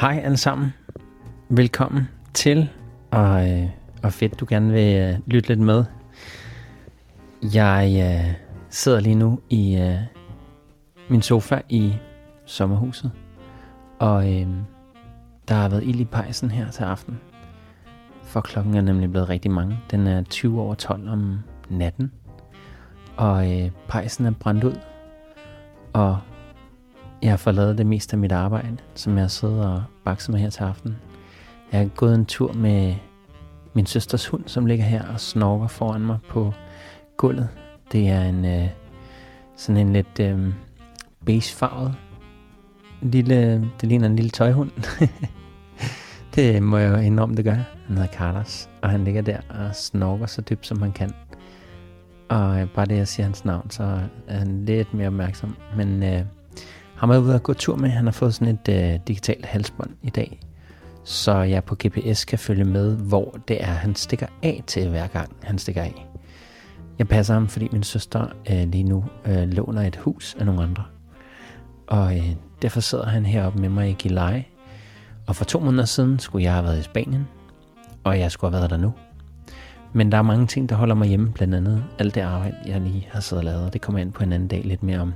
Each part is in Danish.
Hej alle sammen. Velkommen til, og, øh, og fedt, du gerne vil øh, lytte lidt med. Jeg øh, sidder lige nu i øh, min sofa i sommerhuset, og øh, der har været ild i pejsen her til aften. For klokken er nemlig blevet rigtig mange. Den er 20 over 12 om natten, og øh, pejsen er brændt ud, og jeg har forladet det meste af mit arbejde, som jeg sidder og bakser med her til aften. Jeg har gået en tur med min søsters hund, som ligger her og snorker foran mig på gulvet. Det er en øh, sådan en lidt øh, beigefarvet lille, det ligner en lille tøjhund. det må jeg jo indrømme, det gør. Han hedder Carlos, og han ligger der og snorker så dybt, som han kan. Og øh, bare det, jeg siger hans navn, så er han lidt mere opmærksom. Men øh, ham er ude at gå tur med. Han har fået sådan et øh, digitalt halsbånd i dag, så jeg på GPS kan følge med, hvor det er, han stikker af til hver gang, han stikker af. Jeg passer ham, fordi min søster øh, lige nu øh, låner et hus af nogle andre. Og øh, derfor sidder han heroppe med mig i Gilleleje. Og for to måneder siden skulle jeg have været i Spanien, og jeg skulle have været der nu. Men der er mange ting, der holder mig hjemme, blandt andet alt det arbejde, jeg lige har siddet og lavet, og det kommer ind på en anden dag lidt mere om,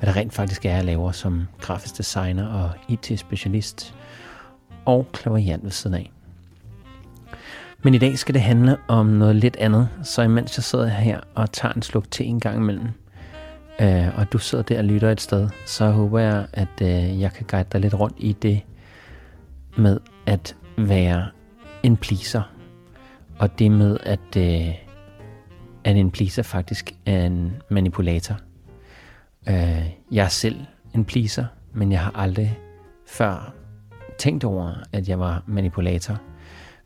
hvad der rent faktisk er, jeg laver som grafisk designer og IT-specialist og klaverjant ved siden af. Men i dag skal det handle om noget lidt andet, så imens jeg sidder her og tager en sluk til en gang imellem, øh, og du sidder der og lytter et sted, så håber jeg, at øh, jeg kan guide dig lidt rundt i det med at være en pleaser, og det med, at, øh, at en pleaser faktisk er en manipulator – Øh, jeg er selv en pleaser, men jeg har aldrig før tænkt over, at jeg var manipulator.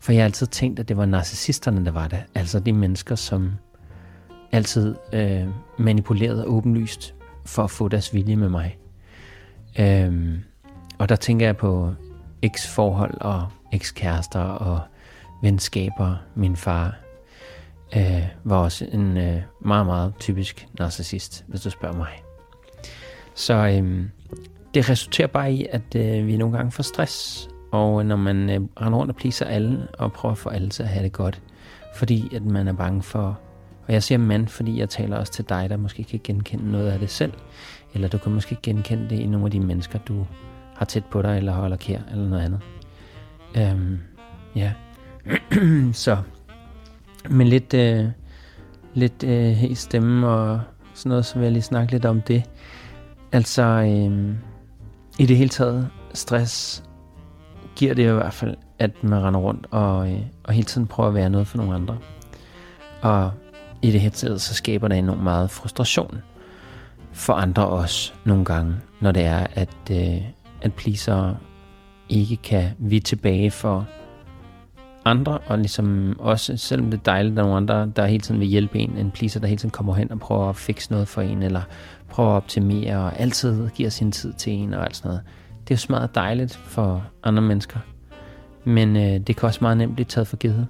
For jeg har altid tænkt, at det var narcissisterne, der var det. Altså de mennesker, som altid øh, manipulerede åbenlyst for at få deres vilje med mig. Øh, og der tænker jeg på eksforhold og ekskærester og venskaber. Min far øh, var også en øh, meget, meget typisk narcissist, hvis du spørger mig. Så øhm, det resulterer bare i, at øh, vi nogle gange får stress, og øh, når man øh, render rundt og pleaser alle, og prøver at få alle til at have det godt, fordi at man er bange for, og jeg siger mand, fordi jeg taler også til dig, der måske kan genkende noget af det selv, eller du kan måske genkende det i nogle af de mennesker, du har tæt på dig, eller holder kær, eller noget andet. Øhm, ja. så Men lidt, øh, lidt øh, i stemme og sådan noget, så vil jeg lige snakke lidt om det. Altså, øh, i det hele taget, stress giver det jo i hvert fald, at man render rundt og, øh, og hele tiden prøver at være noget for nogle andre. Og i det hele taget, så skaber det enormt meget frustration for andre også nogle gange, når det er, at, øh, at pleaser ikke kan vi tilbage for andre, og ligesom også, selvom det er dejligt, at der er nogle andre, der hele tiden vil hjælpe en, en pleaser, der hele tiden kommer hen og prøver at fikse noget for en, eller prøver at optimere, og altid giver sin tid til en, og alt sådan noget. Det er jo smadret dejligt for andre mennesker, men øh, det kan også meget nemt blive taget for givet.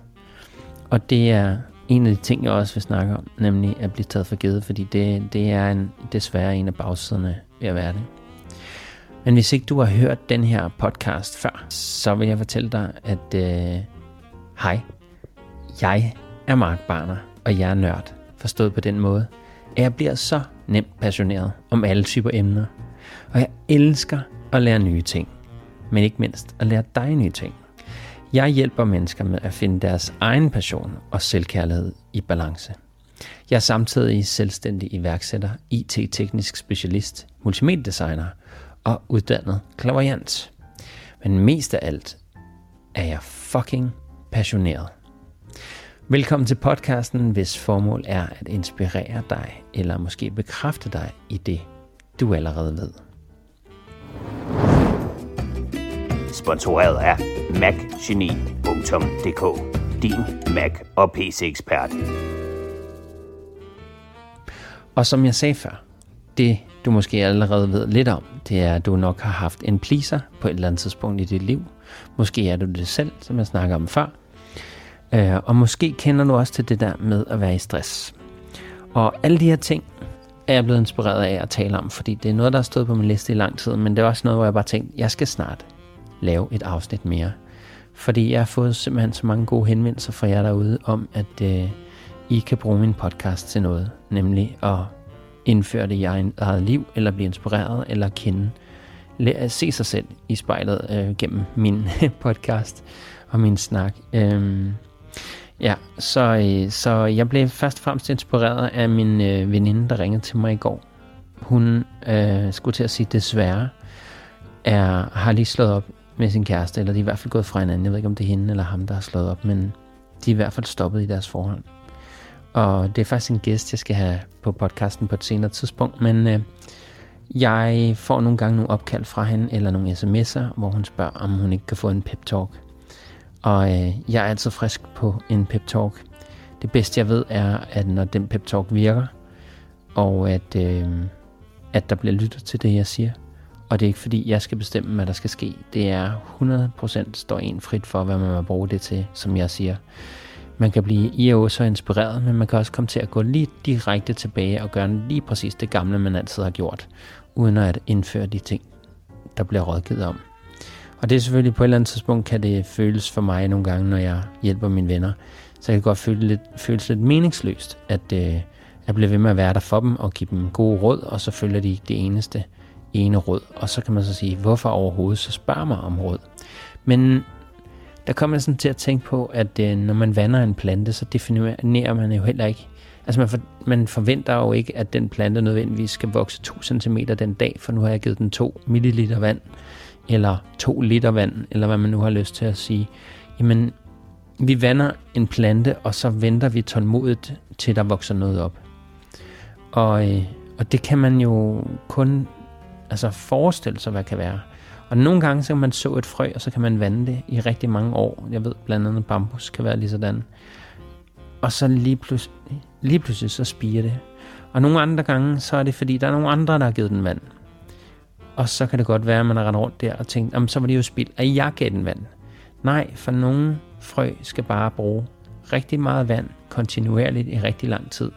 Og det er en af de ting, jeg også vil snakke om, nemlig at blive taget for givet, fordi det, det er en, desværre en af bagsiderne ved at være det. Men hvis ikke du har hørt den her podcast før, så vil jeg fortælle dig, at øh, hej, jeg er Mark Barner, og jeg er nørd, forstået på den måde, at jeg bliver så nemt passioneret om alle typer emner. Og jeg elsker at lære nye ting, men ikke mindst at lære dig nye ting. Jeg hjælper mennesker med at finde deres egen passion og selvkærlighed i balance. Jeg er samtidig selvstændig iværksætter, IT-teknisk specialist, multimediedesigner og uddannet klaverjant. Men mest af alt er jeg fucking passioneret. Velkommen til podcasten, hvis formål er at inspirere dig, eller måske bekræfte dig i det, du allerede ved. Sponsoreret af macgeni.dk Din Mac og PC-ekspert. Og som jeg sagde før, det du måske allerede ved lidt om, det er, at du nok har haft en pleaser på et eller andet tidspunkt i dit liv. Måske er du det selv, som jeg snakker om før – Øh, og måske kender du også til det der med at være i stress. Og alle de her ting er jeg blevet inspireret af at tale om, fordi det er noget, der har stået på min liste i lang tid, men det er også noget, hvor jeg bare tænkte, jeg skal snart lave et afsnit mere. Fordi jeg har fået simpelthen så mange gode henvendelser fra jer derude om, at øh, I kan bruge min podcast til noget. Nemlig at indføre det i eget liv, eller blive inspireret, eller kende. Lære at se sig selv i spejlet øh, gennem min podcast og min snak. Øh, ja, så, øh, så jeg blev først og fremmest inspireret af min øh, veninde, der ringede til mig i går. Hun øh, skulle til at sige desværre, er, har lige slået op med sin kæreste, eller de er i hvert fald gået fra hinanden. Jeg ved ikke, om det er hende eller ham, der har slået op, men de er i hvert fald stoppet i deres forhold. Og det er faktisk en gæst, jeg skal have på podcasten på et senere tidspunkt, men øh, jeg får nogle gange nogle opkald fra hende, eller nogle sms'er, hvor hun spørger, om hun ikke kan få en pep talk. Og øh, jeg er altid frisk på en pep talk. Det bedste jeg ved er, at når den pep talk virker, og at, øh, at der bliver lyttet til det, jeg siger, og det er ikke fordi, jeg skal bestemme, hvad der skal ske. Det er 100% står en frit for, hvad man vil bruge det til, som jeg siger. Man kan blive i og så inspireret, men man kan også komme til at gå lige direkte tilbage og gøre lige præcis det gamle, man altid har gjort, uden at indføre de ting, der bliver rådgivet om. Og det er selvfølgelig på et eller andet tidspunkt, kan det føles for mig nogle gange, når jeg hjælper mine venner. Så jeg kan godt føle lidt, føles lidt meningsløst, at øh, jeg bliver ved med at være der for dem og give dem gode råd, og så følger de det eneste ene råd. Og så kan man så sige, hvorfor overhovedet så spørger mig om råd? Men der kommer jeg sådan til at tænke på, at øh, når man vander en plante, så definerer man jo heller ikke, altså man, for, man forventer jo ikke, at den plante nødvendigvis skal vokse 2 cm den dag, for nu har jeg givet den 2 ml vand, eller 2 liter vand, eller hvad man nu har lyst til at sige. Jamen, vi vander en plante, og så venter vi tålmodigt, til der vokser noget op. Og, øh, og det kan man jo kun altså forestille sig, hvad det kan være. Og nogle gange så kan man så et frø, og så kan man vande det i rigtig mange år. Jeg ved blandt andet, bambus kan være lige sådan. Og så lige pludselig, lige pludselig så spiger det. Og nogle andre gange, så er det fordi, der er nogle andre, der har givet den vand. Og så kan det godt være, at man har rendt rundt der og tænkt, jamen så var det jo spild, at jeg gav den vand. Nej, for nogle frø skal bare bruge rigtig meget vand kontinuerligt i rigtig lang tid.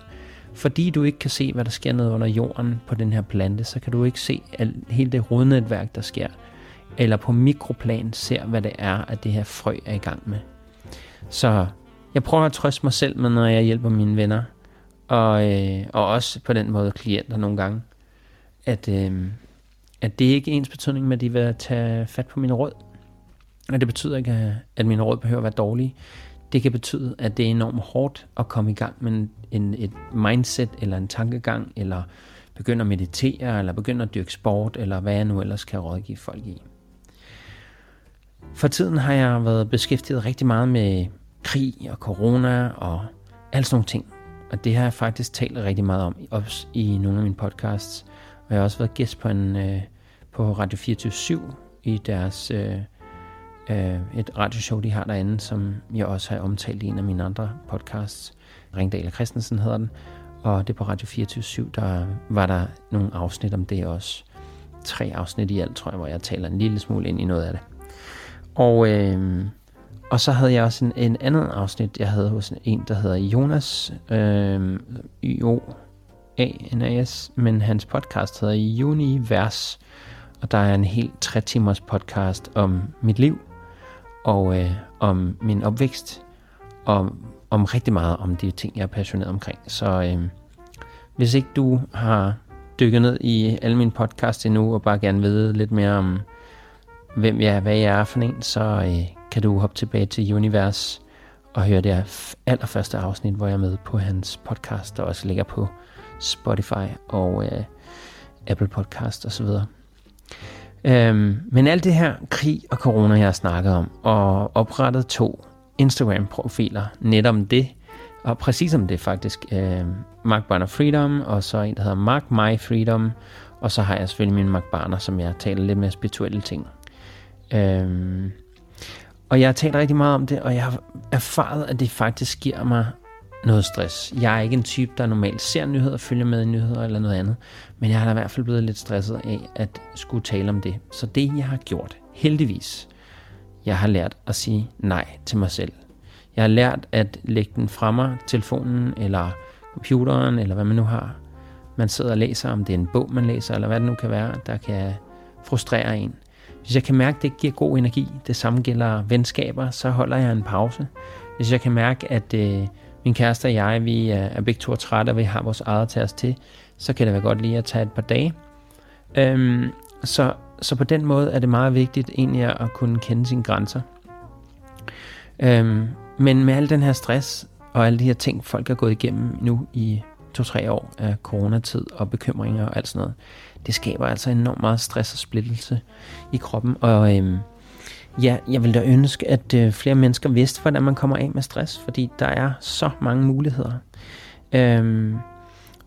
Fordi du ikke kan se, hvad der sker nede under jorden på den her plante, så kan du ikke se alt, hele det rodnetværk, der sker eller på mikroplan ser, hvad det er, at det her frø er i gang med. Så jeg prøver at trøste mig selv med, når jeg hjælper mine venner, og, øh, og også på den måde klienter nogle gange, at, øh, at det ikke er ens betydning med, at de vil tage fat på mine råd. Og det betyder ikke, at mine råd behøver at være dårlige. Det kan betyde, at det er enormt hårdt at komme i gang med en, en, et mindset eller en tankegang, eller begynde at meditere, eller begynde at dyrke sport, eller hvad jeg nu ellers kan rådgive folk i. For tiden har jeg været beskæftiget rigtig meget med krig og corona og alle sådan nogle ting. Og det har jeg faktisk talt rigtig meget om, også i nogle af mine podcasts. Og jeg har også været gæst på, en, øh, på Radio 24 i deres øh, øh, et radioshow, de har derinde, som jeg også har omtalt i en af mine andre podcasts. Ringdal Christensen hedder den. Og det på Radio 24 der var der nogle afsnit om det også. Tre afsnit i alt, tror jeg, hvor jeg taler en lille smule ind i noget af det. Og, øh, og så havde jeg også en, en anden afsnit, jeg havde hos en, der hedder Jonas, øh, Jo A.N.A.S., men hans podcast hedder Univers, og der er en helt tre timers podcast om mit liv, og øh, om min opvækst, og om rigtig meget om de ting, jeg er passioneret omkring. Så øh, hvis ikke du har dykket ned i alle mine podcasts endnu, og bare gerne vide lidt mere om hvem jeg er, hvad jeg er for en, så øh, kan du hoppe tilbage til Univers og høre det allerførste afsnit, hvor jeg er med på hans podcast, der også ligger på Spotify og øh, Apple Podcast osv. Øhm, men alt det her krig og corona, jeg har snakket om, og oprettet to Instagram-profiler netop om det, og præcis om det faktisk. Øh, Mark Barner Freedom, og så en, der hedder Mark My Freedom, og så har jeg selvfølgelig min Mark Barner, som jeg taler lidt mere spirituelle ting Øhm, og jeg har talt rigtig meget om det, og jeg har erfaret, at det faktisk giver mig noget stress. Jeg er ikke en type, der normalt ser nyheder, følger med i nyheder eller noget andet, men jeg har da i hvert fald blevet lidt stresset af at skulle tale om det. Så det, jeg har gjort, heldigvis, jeg har lært at sige nej til mig selv. Jeg har lært at lægge den fra mig, telefonen eller computeren, eller hvad man nu har. Man sidder og læser, om det er en bog, man læser, eller hvad det nu kan være, der kan frustrere en Hvis jeg kan mærke, at det giver god energi, det samme gælder venskaber, så holder jeg en pause. Hvis jeg kan mærke, at øh, min kæreste og jeg, vi er, er begge to trætte, og vi har vores eget til os til, så kan det være godt lige at tage et par dage. Øhm, så, så på den måde er det meget vigtigt egentlig at kunne kende sine grænser. Øhm, men med al den her stress og alle de her ting, folk er gået igennem nu i to-tre år af coronatid og bekymringer og alt sådan noget, det skaber altså enormt meget stress og splittelse i kroppen. Og øhm, ja, jeg vil da ønske, at øh, flere mennesker vidste, hvordan man kommer af med stress, fordi der er så mange muligheder. Øhm,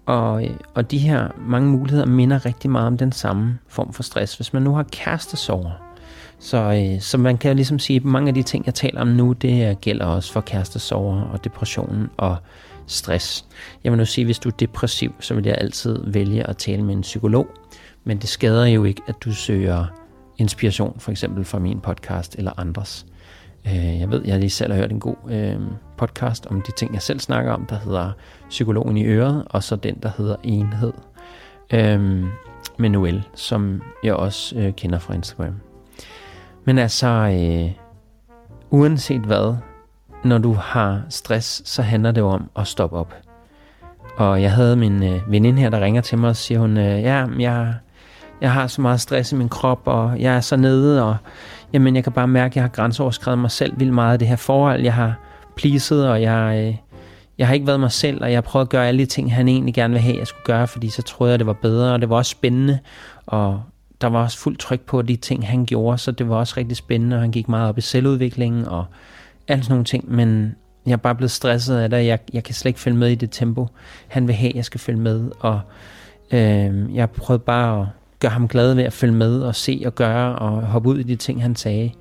og, og de her mange muligheder minder rigtig meget om den samme form for stress. Hvis man nu har kærestesover, så, øh, så man kan jo ligesom sige, at mange af de ting, jeg taler om nu, det gælder også for kærestesover og depressionen og stress. Jeg vil nu sige, at hvis du er depressiv, så vil jeg altid vælge at tale med en psykolog. Men det skader jo ikke, at du søger inspiration, for eksempel fra min podcast eller andres. Øh, jeg ved, jeg lige selv har hørt en god øh, podcast om de ting, jeg selv snakker om, der hedder Psykologen i øret, og så den, der hedder Enhed øh, med Noel, som jeg også øh, kender fra Instagram. Men altså, øh, uanset hvad, når du har stress, så handler det jo om at stoppe op. Og jeg havde min øh, veninde her, der ringer til mig og siger hun, øh, ja, jeg, jeg har så meget stress i min krop, og jeg er så nede, og jamen, jeg kan bare mærke, at jeg har grænseoverskrevet mig selv vildt meget af det her forhold. Jeg har pleaset, og jeg, øh, jeg har ikke været mig selv, og jeg har prøvet at gøre alle de ting, han egentlig gerne vil have, jeg skulle gøre, fordi så troede jeg, det var bedre, og det var også spændende, og der var også fuldt tryk på de ting, han gjorde, så det var også rigtig spændende, og han gik meget op i selvudviklingen, og alt sådan nogle ting, men jeg er bare blevet stresset af det, jeg, jeg kan slet ikke følge med i det tempo, han vil have, jeg skal følge med, og øh, jeg prøvede bare at gøre ham glad ved at følge med og se og gøre og hoppe ud i de ting, han sagde.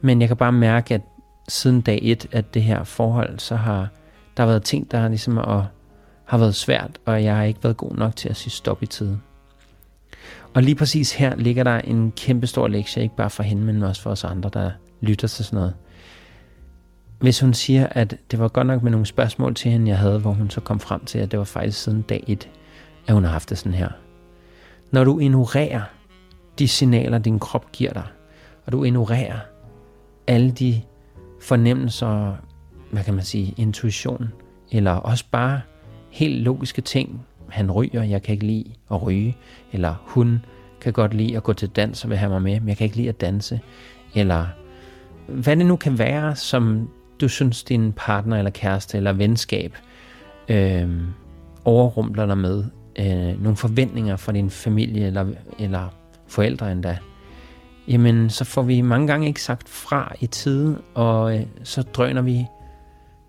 Men jeg kan bare mærke, at siden dag et af det her forhold, så har der været ting, der ligesom og, har været svært, og jeg har ikke været god nok til at sige stop i tiden. Og lige præcis her ligger der en kæmpe stor lektie, ikke bare for hende, men også for os andre, der lytter til sådan noget. Hvis hun siger, at det var godt nok med nogle spørgsmål til hende, jeg havde, hvor hun så kom frem til, at det var faktisk siden dag et, at hun har haft det sådan her. Når du ignorerer de signaler, din krop giver dig, og du ignorerer alle de fornemmelser, hvad kan man sige, intuition, eller også bare helt logiske ting. Han ryger, jeg kan ikke lide at ryge, eller hun kan godt lide at gå til dans og vil have mig med, men jeg kan ikke lide at danse, eller hvad det nu kan være, som du synes, din partner eller kæreste eller venskab øh, overrumpler dig med, øh, nogle forventninger fra din familie eller, eller forældre endda, jamen så får vi mange gange ikke sagt fra i tide, og øh, så drøner vi,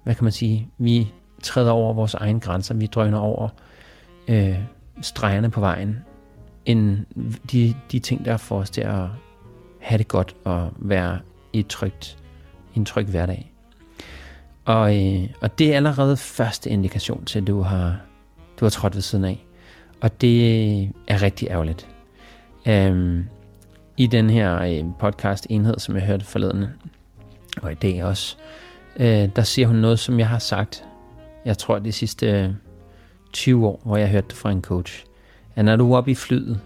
hvad kan man sige, vi træder over vores egne grænser, vi drøner over øh, stregerne på vejen, end de, de ting, der får os til at have det godt og være i, et trygt, i en tryg hverdag. Og, øh, og det er allerede første indikation til, at du har, du har trådt ved siden af. Og det er rigtig ærgerligt. Øhm, I den her øh, podcast enhed, som jeg hørte forleden, og i dag også, øh, der siger hun noget, som jeg har sagt, jeg tror de sidste øh, 20 år, hvor jeg hørte det fra en coach, at når du er oppe i flyet,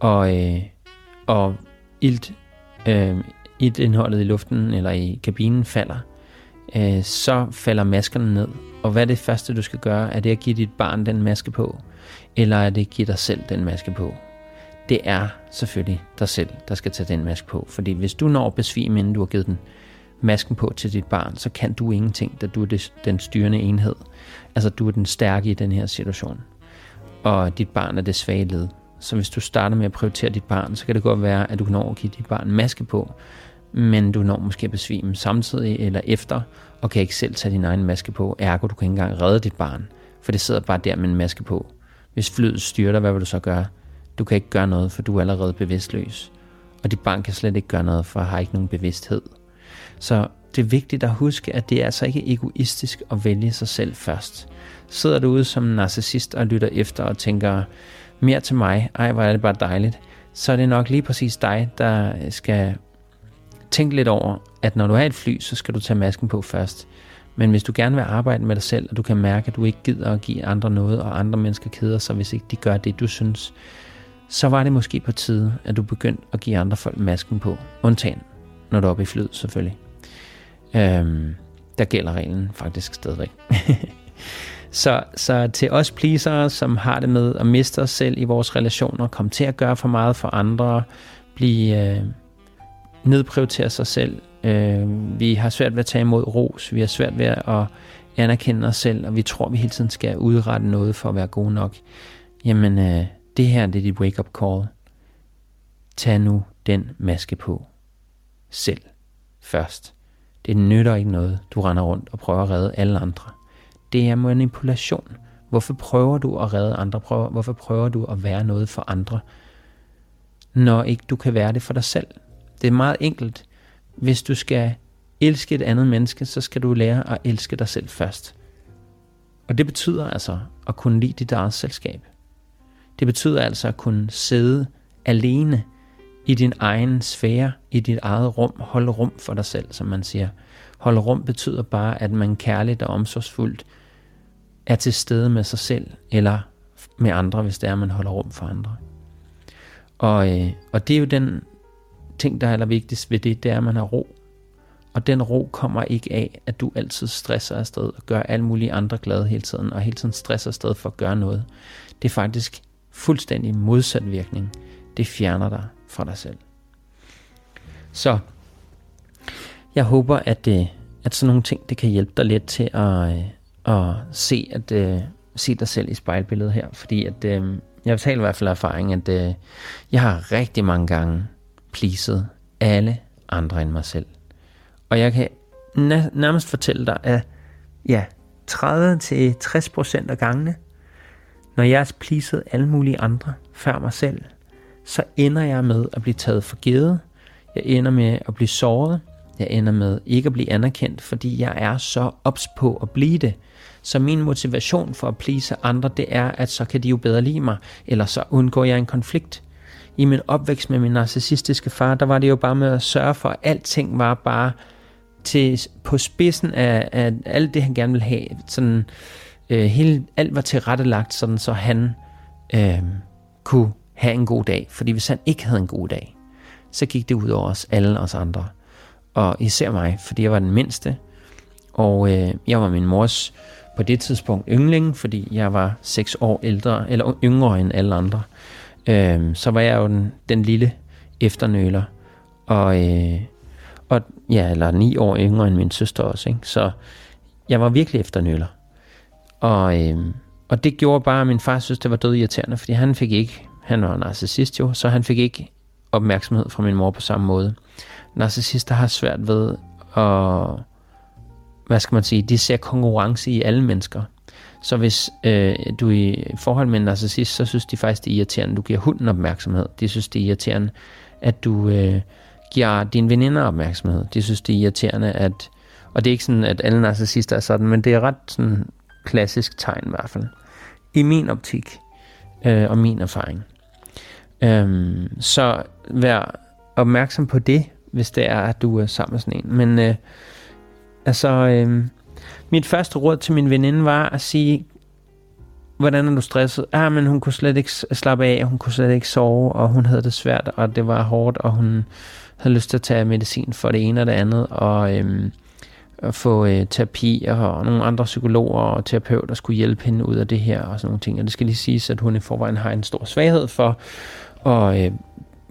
og, øh, og ilt, øh, iltindholdet i luften eller i kabinen falder, øh, så falder maskerne ned. Og hvad er det første, du skal gøre? Er det at give dit barn den maske på? Eller er det at give dig selv den maske på? Det er selvfølgelig dig selv, der skal tage den maske på. Fordi hvis du når at besvime, inden du har givet den masken på til dit barn, så kan du ingenting, da du er den styrende enhed. Altså du er den stærke i den her situation. Og dit barn er det svage led. Så hvis du starter med at prioritere dit barn, så kan det godt være, at du når at give dit barn maske på, men du når måske at besvime samtidig eller efter, og kan ikke selv tage din egen maske på, ergo du kan ikke engang redde dit barn, for det sidder bare der med en maske på. Hvis flyet styrter, hvad vil du så gøre? Du kan ikke gøre noget, for du er allerede bevidstløs. Og dit barn kan slet ikke gøre noget, for har ikke nogen bevidsthed. Så det er vigtigt at huske, at det er altså ikke egoistisk at vælge sig selv først. Sidder du ude som en narcissist og lytter efter og tænker, mere til mig, ej hvor er det bare dejligt, så er det nok lige præcis dig, der skal tænke lidt over, at når du har et fly, så skal du tage masken på først. Men hvis du gerne vil arbejde med dig selv, og du kan mærke, at du ikke gider at give andre noget, og andre mennesker keder sig, hvis ikke de gør det, du synes, så var det måske på tide, at du begyndte at give andre folk masken på. Undtagen, når du er oppe i flyet selvfølgelig. Øhm, der gælder reglen faktisk stadigvæk. så, så til os pleasere, som har det med at miste os selv i vores relationer, komme til at gøre for meget for andre, blive øh, nedprioritere sig selv. Øh, vi har svært ved at tage imod ros, vi har svært ved at anerkende os selv, og vi tror, vi hele tiden skal udrette noget for at være gode nok. Jamen, øh, det her det er dit wake-up call. Tag nu den maske på. Selv. Først. Det nytter ikke noget, du render rundt og prøver at redde alle andre. Det er manipulation. Hvorfor prøver du at redde andre? Hvorfor prøver du at være noget for andre, når ikke du kan være det for dig selv? Det er meget enkelt. Hvis du skal elske et andet menneske, så skal du lære at elske dig selv først. Og det betyder altså at kunne lide dit eget selskab. Det betyder altså at kunne sidde alene i din egen sfære, i dit eget rum, holde rum for dig selv, som man siger. Holde rum betyder bare, at man kærligt og omsorgsfuldt er til stede med sig selv, eller med andre, hvis det er, at man holder rum for andre. Og, øh, og det er jo den ting, der er allervigtigst ved det, det er, at man har ro. Og den ro kommer ikke af, at du altid stresser afsted og gør alle mulige andre glade hele tiden, og hele tiden stresser afsted for at gøre noget. Det er faktisk fuldstændig modsat virkning. Det fjerner dig fra dig selv. Så jeg håber, at, det, at sådan nogle ting, det kan hjælpe dig lidt til at, øh, at se, at, øh, se dig selv i spejlbilledet her. Fordi at, jeg taler i hvert fald af erfaring, at jeg har rigtig mange gange pleaset alle andre end mig selv. Og jeg kan nærmest fortælle dig, at ja, 30-60% af gangene, når jeg har pleaset alle mulige andre før mig selv, så ender jeg med at blive taget for givet. Jeg ender med at blive såret. Jeg ender med ikke at blive anerkendt, fordi jeg er så ops på at blive det. Så min motivation for at please andre, det er, at så kan de jo bedre lide mig, eller så undgår jeg en konflikt. I min opvækst med min narcissistiske far, der var det jo bare med at sørge for, at alting var bare til, på spidsen af, af alt det, han gerne ville have. Sådan, øh, hele, alt var tilrettelagt, sådan, så han øh, kunne have en god dag. Fordi hvis han ikke havde en god dag, så gik det ud over os alle os andre. Og især mig, fordi jeg var den mindste. Og øh, jeg var min mors på det tidspunkt yndling, fordi jeg var 6 år ældre, eller yngre end alle andre. Øh, så var jeg jo den, den lille efternøler. Og, øh, og ja, eller 9 år yngre end min søster også. Ikke? Så jeg var virkelig efternøler. Og, øh, og det gjorde bare, at min far synes, det var død irriterende, fordi han fik ikke han var narcissist jo, så han fik ikke opmærksomhed fra min mor på samme måde. Narcissister har svært ved at, hvad skal man sige, de ser konkurrence i alle mennesker. Så hvis øh, du er i forhold med en narcissist, så synes de faktisk, det er irriterende, at du giver hunden opmærksomhed. De synes, det er irriterende, at du øh, giver dine veninder opmærksomhed. De synes, det er irriterende, at... Og det er ikke sådan, at alle narcissister er sådan, men det er ret sådan klassisk tegn i hvert fald. I min optik øh, og min erfaring. Øhm, så vær opmærksom på det, hvis det er, at du er sammen med sådan en. Men øh, altså, øh, mit første råd til min veninde var at sige, hvordan er du stresset? Ah, men hun kunne slet ikke slappe af, hun kunne slet ikke sove, og hun havde det svært, og det var hårdt, og hun havde lyst til at tage medicin for det ene og det andet, og øhm, at få øh, terapi, og nogle andre psykologer og terapeuter skulle hjælpe hende ud af det her, og sådan nogle ting. Og det skal lige siges, at hun i forvejen har en stor svaghed for at øh,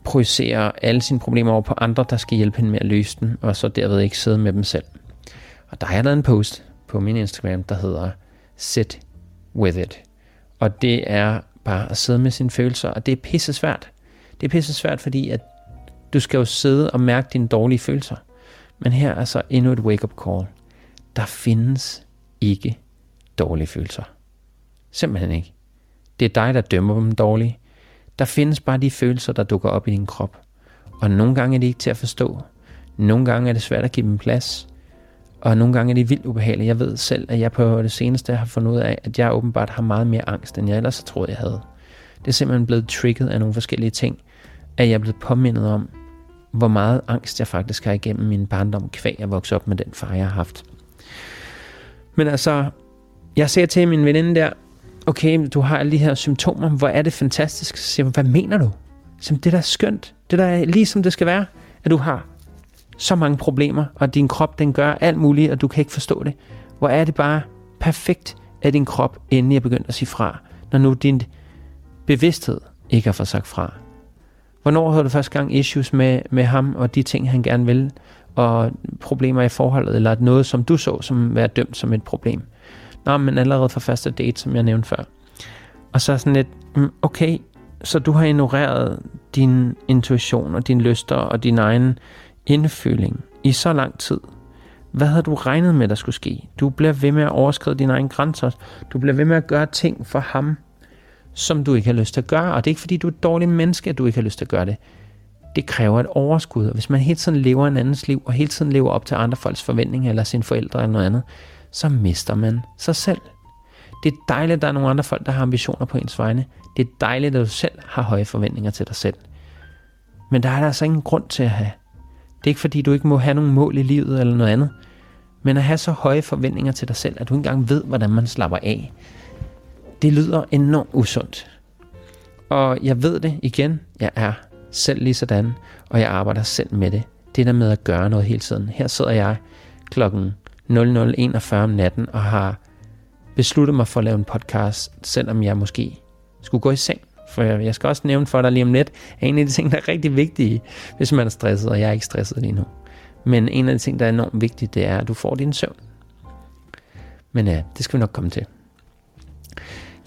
projicere alle sine problemer over på andre, der skal hjælpe hende med at løse dem, og så derved ikke sidde med dem selv. Og der har jeg lavet en post på min Instagram, der hedder Sit With It. Og det er bare at sidde med sine følelser, og det er pisse svært. Det er pisse svært, fordi at du skal jo sidde og mærke dine dårlige følelser. Men her er så endnu et wake-up call. Der findes ikke dårlige følelser. Simpelthen ikke. Det er dig, der dømmer dem dårlige. Der findes bare de følelser, der dukker op i din krop. Og nogle gange er det ikke til at forstå. Nogle gange er det svært at give dem plads. Og nogle gange er det vildt ubehageligt. Jeg ved selv, at jeg på det seneste har fundet ud af, at jeg åbenbart har meget mere angst, end jeg ellers troede, jeg havde. Det er simpelthen blevet trigget af nogle forskellige ting, at jeg er blevet påmindet om, hvor meget angst jeg faktisk har igennem min barndom, kvæg at vokse op med den far, jeg har haft. Men altså, jeg ser til min veninde der, okay, du har alle de her symptomer, hvor er det fantastisk. Så siger hvad mener du? Som det er skønt. Det er ligesom lige som det skal være, at du har så mange problemer, og din krop den gør alt muligt, og du kan ikke forstå det. Hvor er det bare perfekt, at din krop endelig er begyndt at sige fra, når nu din bevidsthed ikke har fået sagt fra. Hvornår havde du første gang issues med, med ham og de ting, han gerne vil, og problemer i forholdet, eller noget, som du så som være dømt som et problem? Nå, men allerede fra første date, som jeg nævnte før. Og så sådan lidt, mm, okay, så du har ignoreret din intuition og dine lyster og din egen indføling i så lang tid. Hvad havde du regnet med, der skulle ske? Du bliver ved med at overskride dine egne grænser. Du bliver ved med at gøre ting for ham, som du ikke har lyst til at gøre. Og det er ikke fordi, du er et dårligt menneske, at du ikke har lyst til at gøre det. Det kræver et overskud. Og hvis man hele tiden lever en andens liv, og hele tiden lever op til andre folks forventninger, eller sine forældre eller noget andet, så mister man sig selv. Det er dejligt, at der er nogle andre folk, der har ambitioner på ens vegne. Det er dejligt, at du selv har høje forventninger til dig selv. Men der er der altså ingen grund til at have. Det er ikke fordi, du ikke må have nogle mål i livet eller noget andet. Men at have så høje forventninger til dig selv, at du ikke engang ved, hvordan man slapper af, det lyder enormt usundt. Og jeg ved det igen, jeg er selv lige sådan, og jeg arbejder selv med det. Det der med at gøre noget hele tiden. Her sidder jeg klokken 00.41 om natten og har besluttet mig for at lave en podcast, selvom jeg måske skulle gå i seng. For jeg skal også nævne for dig lige om lidt, at en af de ting, der er rigtig vigtige, hvis man er stresset, og jeg er ikke stresset lige nu. Men en af de ting, der er enormt vigtige, det er, at du får din søvn. Men ja, det skal vi nok komme til.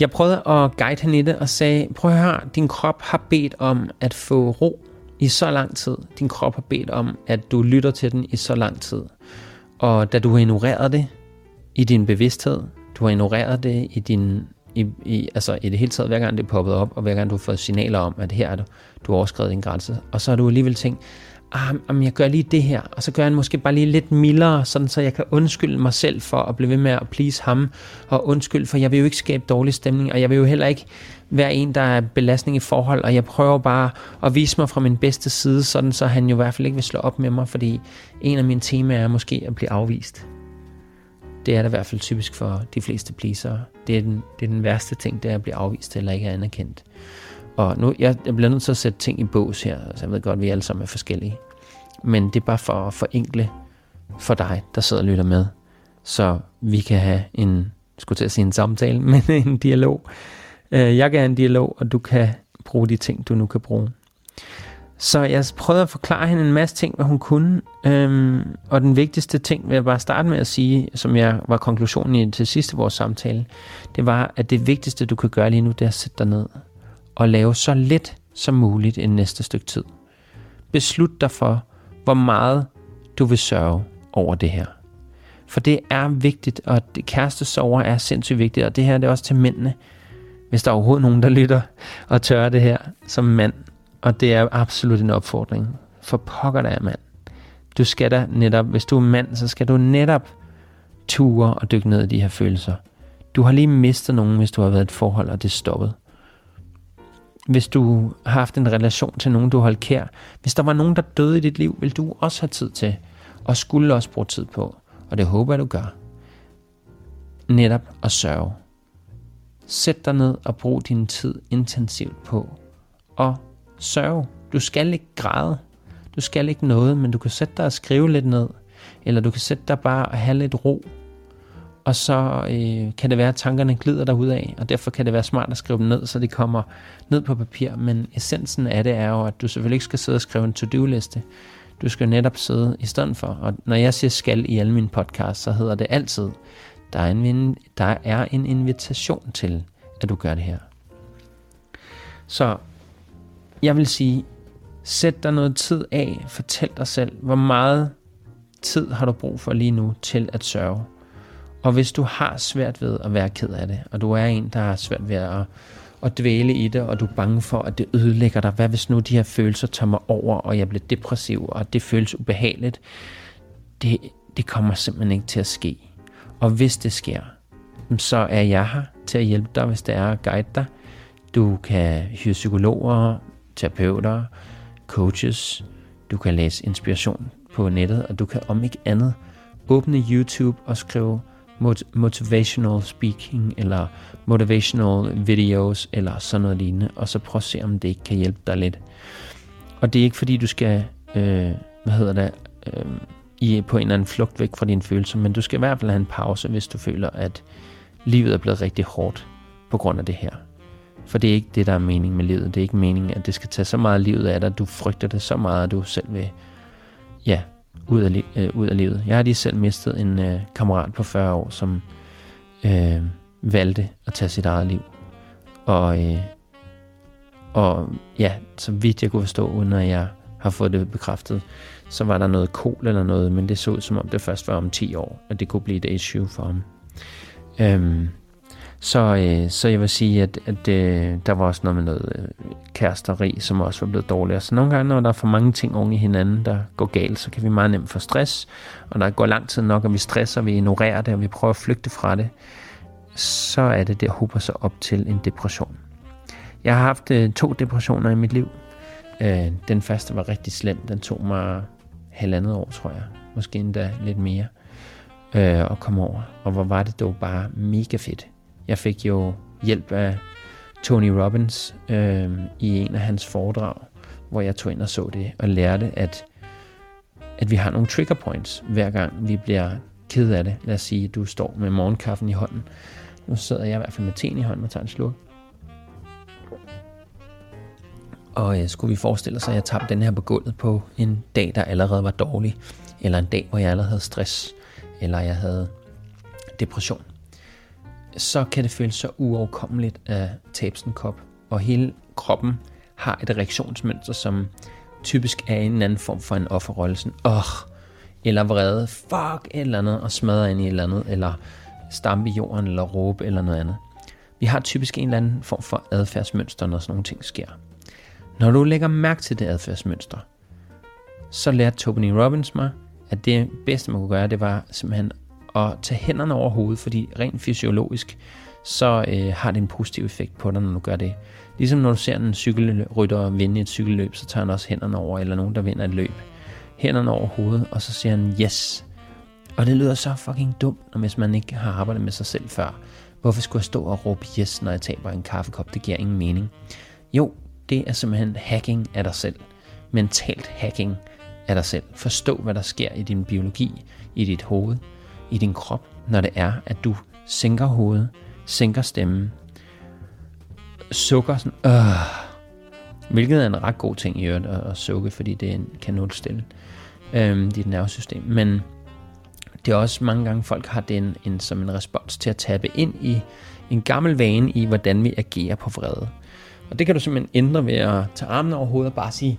Jeg prøvede at guide hende i det og sagde, prøv at høre, din krop har bedt om at få ro i så lang tid. Din krop har bedt om, at du lytter til den i så lang tid. Og da du har ignoreret det i din bevidsthed, du har ignoreret det i din i, i, altså i det hele taget, hver gang det er poppet op, og hver gang du har fået signaler om, at her er du, du har overskrevet din grænse, og så har du alligevel tænkt, ah, jamen, jeg gør lige det her, og så gør jeg måske bare lige lidt mildere, sådan så jeg kan undskylde mig selv for at blive ved med at please ham, og undskylde, for jeg vil jo ikke skabe dårlig stemning, og jeg vil jo heller ikke være en, der er belastning i forhold, og jeg prøver bare at vise mig fra min bedste side, sådan så han jo i hvert fald ikke vil slå op med mig, fordi en af mine temaer er måske at blive afvist. Det er da i hvert fald typisk for de fleste pleasere. Det er den, det er den værste ting, det er at blive afvist eller ikke er anerkendt. Og nu, jeg, jeg bliver nødt til at sætte ting i bås her, så jeg ved godt, at vi alle sammen er forskellige. Men det er bare for at forenkle for dig, der sidder og lytter med, så vi kan have en, skulle til at sige en samtale, men en dialog. Øh, jeg kan have en dialog, og du kan bruge de ting, du nu kan bruge. Så jeg prøvede at forklare hende en masse ting, hvad hun kunne. Øhm, og den vigtigste ting vil jeg bare starte med at sige, som jeg var konklusionen i til sidste vores samtale, det var, at det vigtigste, du kan gøre lige nu, det er at sætte dig ned og lave så lidt som muligt i næste stykke tid. Beslut dig for, hvor meget du vil sørge over det her. For det er vigtigt, og kærestesover er sindssygt vigtigt, og det her det er også til mændene. Hvis der er overhovedet nogen, der lytter og tør det her som mand, og det er absolut en opfordring. For pokker dig, mand. Du skal da netop, hvis du er mand, så skal du netop ture og dykke ned i de her følelser. Du har lige mistet nogen, hvis du har været i et forhold, og det er stoppet. Hvis du har haft en relation til nogen, du har holdt kær. Hvis der var nogen, der døde i dit liv, vil du også have tid til, og skulle også bruge tid på. Og det håber jeg, du gør. Netop at sørge. Sæt dig ned og brug din tid intensivt på at sørge. Du skal ikke græde. Du skal ikke noget, men du kan sætte dig og skrive lidt ned. Eller du kan sætte dig bare og have lidt ro. Og så øh, kan det være, at tankerne glider derud af, og derfor kan det være smart at skrive dem ned, så de kommer ned på papir. Men essensen af det er jo, at du selvfølgelig ikke skal sidde og skrive en to-do-liste. Du skal netop sidde i stedet for. Og når jeg siger skal i alle mine podcasts, så hedder det altid, der er en, der er en invitation til, at du gør det her. Så jeg vil sige, sæt dig noget tid af, fortæl dig selv, hvor meget tid har du brug for lige nu til at sørge. Og hvis du har svært ved at være ked af det, og du er en, der har svært ved at, at dvæle i det, og du er bange for, at det ødelægger dig, hvad hvis nu de her følelser tager mig over, og jeg bliver depressiv, og det føles ubehageligt, det, det kommer simpelthen ikke til at ske. Og hvis det sker, så er jeg her til at hjælpe dig, hvis det er at guide dig. Du kan hyre psykologer, terapeuter, coaches. Du kan læse inspiration på nettet, og du kan om ikke andet åbne YouTube og skrive motivational speaking, eller motivational videos, eller sådan noget lignende, og så prøv at se, om det ikke kan hjælpe dig lidt. Og det er ikke fordi, du skal, øh, hvad hedder det, øh, i, på en eller anden flugt væk fra dine følelser, men du skal i hvert fald have en pause, hvis du føler, at livet er blevet rigtig hårdt på grund af det her. For det er ikke det, der er mening med livet. Det er ikke meningen, at det skal tage så meget livet af dig, at du frygter det så meget, at du selv vil, ja, ud af, li- øh, ud af livet. Jeg har lige selv mistet en øh, kammerat på 40 år, som øh, valgte at tage sit eget liv. Og, øh, og ja, så vidt jeg kunne forstå, uden at jeg har fået det bekræftet, så var der noget kol eller noget, men det så ud som om det først var om 10 år, at det kunne blive et issue for ham. Øhm, så, øh, så jeg vil sige, at, at øh, der var også noget med noget øh, kæresteri, som også var blevet dårligere. Så nogle gange, når der er for mange ting oven i hinanden, der går galt, så kan vi meget nemt få stress. Og når det går lang tid nok, og vi stresser, vi ignorerer det, og vi prøver at flygte fra det, så er det, der hober sig op til en depression. Jeg har haft øh, to depressioner i mit liv. Øh, den første var rigtig slem. Den tog mig halvandet år, tror jeg. Måske endda lidt mere øh, at komme over. Og hvor var det dog bare mega fedt. Jeg fik jo hjælp af Tony Robbins øh, i en af hans foredrag, hvor jeg tog ind og så det og lærte, at, at vi har nogle trigger points, hver gang vi bliver ked af det. Lad os sige, at du står med morgenkaffen i hånden. Nu sidder jeg i hvert fald med teen i hånden og tager en slurk. Og øh, skulle vi forestille os, at jeg tabte den her på gulvet på en dag, der allerede var dårlig, eller en dag, hvor jeg allerede havde stress, eller jeg havde depression, så kan det føles så uoverkommeligt at tabe sådan en kop. Og hele kroppen har et reaktionsmønster, som typisk er en anden form for en offerrolle. Sådan, åh, eller vrede, fuck, et eller andet, og smadre ind i et eller andet, eller stampe i jorden, eller råbe, eller noget andet. Vi har typisk en eller anden form for adfærdsmønster, når sådan nogle ting sker. Når du lægger mærke til det adfærdsmønster, så lærte Tony e. Robbins mig, at det bedste, man kunne gøre, det var simpelthen at tage hænderne over hovedet, fordi rent fysiologisk, så øh, har det en positiv effekt på dig, når du gør det. Ligesom når du ser en cykelrytter vinde et cykelløb, så tager han også hænderne over, eller nogen, der vinder et løb. Hænderne over hovedet, og så siger han yes. Og det lyder så fucking dumt, hvis man ikke har arbejdet med sig selv før. Hvorfor skulle jeg stå og råbe yes, når jeg taber en kaffekop? Det giver ingen mening. Jo, det er simpelthen hacking af dig selv. Mentalt hacking af dig selv. Forstå, hvad der sker i din biologi, i dit hoved, i din krop, når det er, at du sænker hovedet, sænker stemmen, sukker sådan, øh, hvilket er en ret god ting i øvrigt at, at sukke, fordi det kan nulstille øh, dit nervesystem. Men det er også mange gange, folk har det en, en, som en respons til at tabe ind i en gammel vane i, hvordan vi agerer på vrede. Og det kan du simpelthen ændre ved at tage armen over hovedet og bare sige,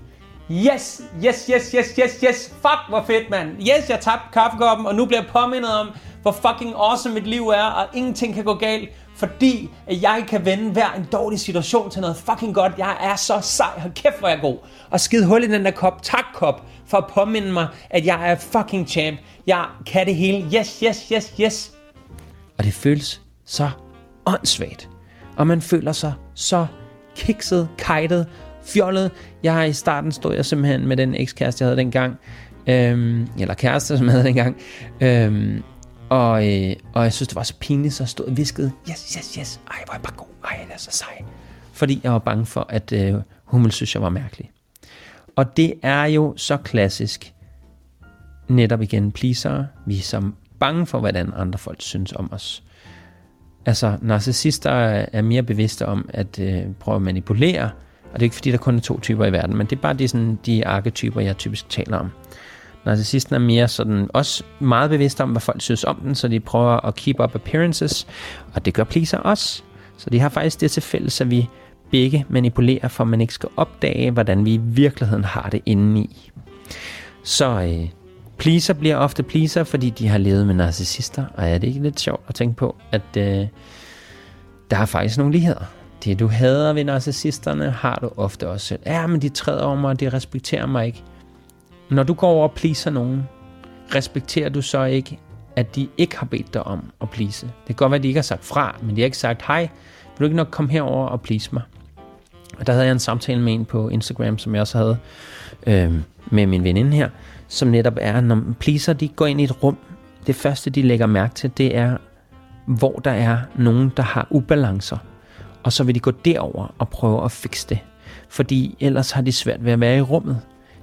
Yes, yes, yes, yes, yes, yes. Fuck, hvor fedt, mand. Yes, jeg tabte kaffekoppen, og nu bliver jeg påmindet om, hvor fucking awesome mit liv er, og ingenting kan gå galt, fordi at jeg kan vende hver en dårlig situation til noget fucking godt. Jeg er så sej. Hold kæft, hvor jeg er god. Og skid hul i den der kop. Tak, kop, for at påminde mig, at jeg er fucking champ. Jeg kan det hele. Yes, yes, yes, yes. Og det føles så åndssvagt. Og man føler sig så kikset, kajtet, fjollet. Jeg i starten stod jeg simpelthen med den ekskæreste, jeg havde dengang. Øhm, eller kæreste, som jeg havde dengang. Øhm, og, øh, og jeg synes, det var så pinligt, så jeg stod og viskede, yes, yes, yes, ej, hvor er jeg bare god, ej, det er så sej. Fordi jeg var bange for, at øh, hun ville synes, jeg var mærkelig. Og det er jo så klassisk, netop igen pleaser. Vi er så bange for, hvordan andre folk synes om os. Altså, narcissister er mere bevidste om at øh, prøve at manipulere, og det er ikke fordi, der kun er to typer i verden, men det er bare de, sådan, de arketyper, jeg typisk taler om. Narcissisten er mere sådan, også meget bevidst om, hvad folk synes om den, så de prøver at keep up appearances, og det gør pleaser også. Så de har faktisk det til fælles, at vi begge manipulerer, for man ikke skal opdage, hvordan vi i virkeligheden har det indeni. Så øh, pleaser bliver ofte pleaser, fordi de har levet med narcissister, og er det ikke lidt sjovt at tænke på, at øh, der er faktisk nogle ligheder. Det du hader ved narcissisterne, har du ofte også selv. Ja, men de træder over mig, de respekterer mig ikke. Når du går over og pleaser nogen, respekterer du så ikke, at de ikke har bedt dig om at please. Det kan godt være, at de ikke har sagt fra, men de har ikke sagt, hej, vil du ikke nok komme herover og please mig? Og der havde jeg en samtale med en på Instagram, som jeg også havde øh, med min veninde her, som netop er, når pleaser de går ind i et rum, det første de lægger mærke til, det er, hvor der er nogen, der har ubalancer, og så vil de gå derover og prøve at fikse det. Fordi ellers har de svært ved at være i rummet.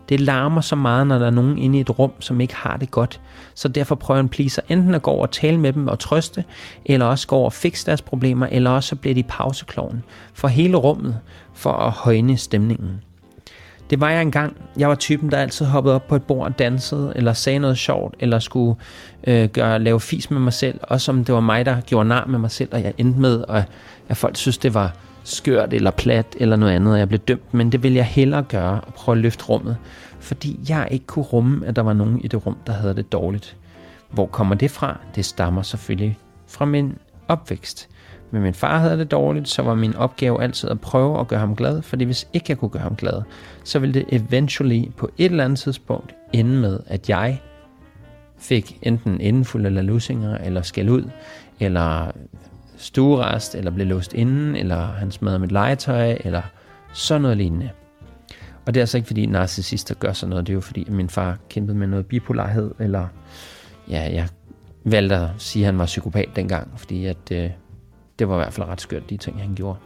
Det larmer så meget, når der er nogen inde i et rum, som ikke har det godt. Så derfor prøver en pleaser enten at gå over og tale med dem og trøste, eller også gå over og fikse deres problemer, eller også så bliver de pausekloven for hele rummet, for at højne stemningen. Det var jeg engang. Jeg var typen, der altid hoppede op på et bord og dansede, eller sagde noget sjovt, eller skulle øh, gøre, lave fis med mig selv, også om det var mig, der gjorde nar med mig selv, og jeg endte med, at, at folk synes, det var skørt eller plat eller noget andet, og jeg blev dømt, men det ville jeg hellere gøre og prøve at løfte rummet, fordi jeg ikke kunne rumme, at der var nogen i det rum, der havde det dårligt. Hvor kommer det fra? Det stammer selvfølgelig fra min opvækst. Men min far havde det dårligt, så var min opgave altid at prøve at gøre ham glad, fordi hvis ikke jeg kunne gøre ham glad, så ville det eventually på et eller andet tidspunkt ende med, at jeg fik enten indenfuld eller lusinger, eller skæld ud, eller stuerest, eller blev låst inden, eller han smadrede mit legetøj, eller sådan noget lignende. Og det er altså ikke fordi narcissister gør sådan noget, det er jo fordi, at min far kæmpede med noget bipolarhed, eller ja, jeg valgte at sige, at han var psykopat dengang, fordi at, øh, det var i hvert fald ret skørt, de ting, han gjorde.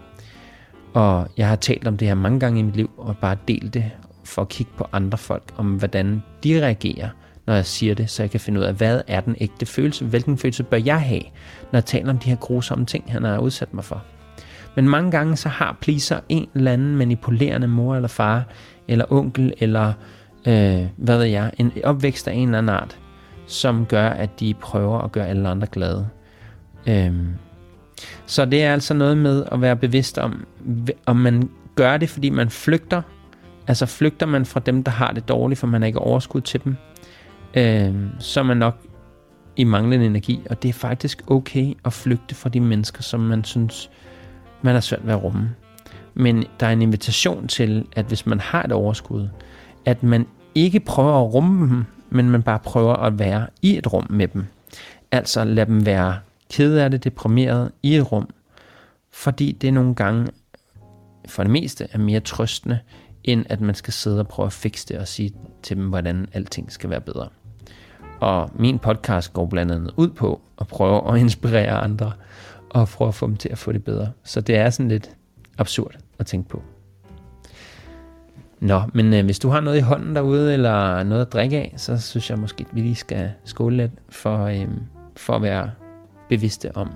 Og jeg har talt om det her mange gange i mit liv, og bare delt det for at kigge på andre folk, om hvordan de reagerer, når jeg siger det, så jeg kan finde ud af, hvad er den ægte følelse, hvilken følelse bør jeg have, når jeg taler om de her grusomme ting, han har udsat mig for. Men mange gange så har pleaser en eller anden manipulerende mor eller far, eller onkel, eller øh, hvad ved jeg, en opvækst af en eller anden art, som gør, at de prøver at gøre alle andre glade. Øh, så det er altså noget med at være bevidst om, om man gør det, fordi man flygter. Altså flygter man fra dem, der har det dårligt, for man har ikke overskud til dem. Øh, så er man nok i manglende energi, og det er faktisk okay at flygte fra de mennesker, som man synes, man har svært ved at rumme. Men der er en invitation til, at hvis man har et overskud, at man ikke prøver at rumme dem, men man bare prøver at være i et rum med dem. Altså lad dem være ked af det, deprimeret i et rum, fordi det nogle gange for det meste er mere trøstende, end at man skal sidde og prøve at fikse det og sige til dem, hvordan alting skal være bedre. Og min podcast går blandt andet ud på at prøve at inspirere andre og prøve at få dem til at få det bedre. Så det er sådan lidt absurd at tænke på. Nå, men øh, hvis du har noget i hånden derude, eller noget at drikke af, så synes jeg måske, at vi lige skal skåle lidt for, øh, for at være bevidste om,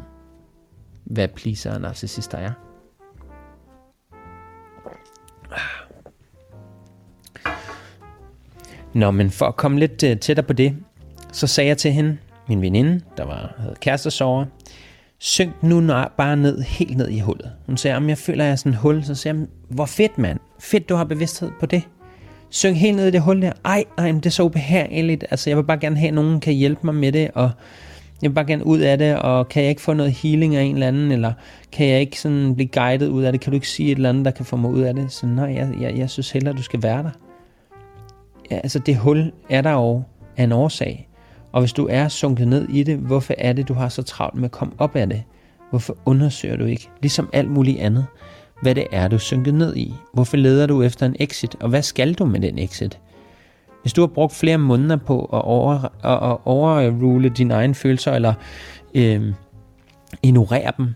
hvad pleaser og narcissister er. Nå, men for at komme lidt øh, tættere på det, så sagde jeg til hende, min veninde, der var, havde kærestesover, synk nu bare ned, helt ned i hullet. Hun sagde, om jeg føler, at jeg er sådan en hul, så sagde jeg, hvor fedt mand, fedt du har bevidsthed på det. Synk helt ned i det hul der. Ej, ej, det er så ubehageligt. Altså, jeg vil bare gerne have, at nogen kan hjælpe mig med det, og jeg vil bare gerne ud af det, og kan jeg ikke få noget healing af en eller anden, eller kan jeg ikke sådan blive guidet ud af det? Kan du ikke sige et eller andet, der kan få mig ud af det? Så nej, jeg, jeg, jeg synes hellere, du skal være der. Ja, altså det hul er der jo af en årsag. Og hvis du er sunket ned i det, hvorfor er det, du har så travlt med at komme op af det? Hvorfor undersøger du ikke, ligesom alt muligt andet, hvad det er, du er sunket ned i? Hvorfor leder du efter en exit, og hvad skal du med den exit? Hvis du har brugt flere måneder på at, over, at, at overrule dine egne følelser, eller øh, ignorere dem,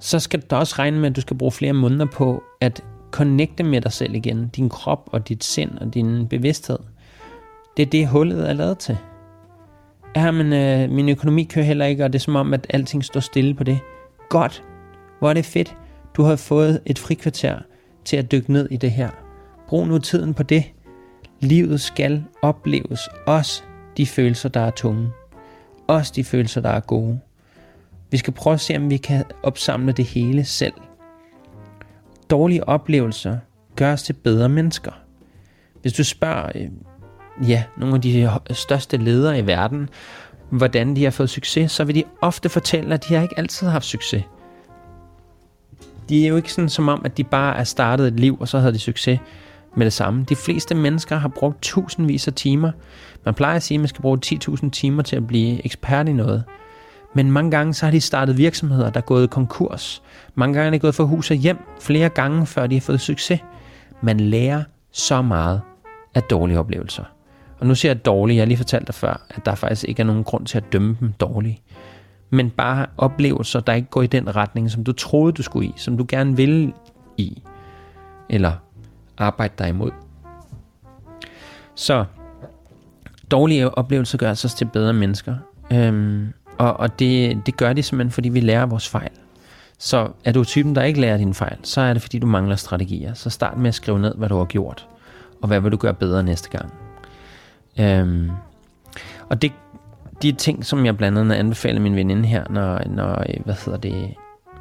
så skal du også regne med, at du skal bruge flere måneder på at connecte med dig selv igen, din krop og dit sind og din bevidsthed. Det er det, hullet er lavet til. Ja, men øh, min økonomi kører heller ikke, og det er som om, at alting står stille på det. Godt. Hvor er det fedt. Du har fået et frikvarter til at dykke ned i det her. Brug nu tiden på det. Livet skal opleves. Også de følelser, der er tunge. Også de følelser, der er gode. Vi skal prøve at se, om vi kan opsamle det hele selv. Dårlige oplevelser gør os til bedre mennesker. Hvis du spørger øh, ja, nogle af de største ledere i verden, hvordan de har fået succes, så vil de ofte fortælle, at de har ikke altid haft succes. De er jo ikke sådan som om, at de bare er startet et liv, og så havde de succes med det samme. De fleste mennesker har brugt tusindvis af timer. Man plejer at sige, at man skal bruge 10.000 timer til at blive ekspert i noget. Men mange gange så har de startet virksomheder, der er gået konkurs. Mange gange er de gået fra hus og hjem flere gange, før de har fået succes. Man lærer så meget af dårlige oplevelser. Og nu siger jeg dårlige, jeg har lige fortalt dig før, at der faktisk ikke er nogen grund til at dømme dem dårlige. men bare oplevelser, der ikke går i den retning, som du troede, du skulle i, som du gerne ville i, eller arbejde dig imod. Så dårlige oplevelser gør os til bedre mennesker. Øhm, og og det, det gør de simpelthen, fordi vi lærer vores fejl. Så er du typen, der ikke lærer dine fejl, så er det, fordi du mangler strategier. Så start med at skrive ned, hvad du har gjort, og hvad vil du gøre bedre næste gang. Øhm, og det, de ting, som jeg blandt andet anbefaler min veninde her, når, når hvad hedder det,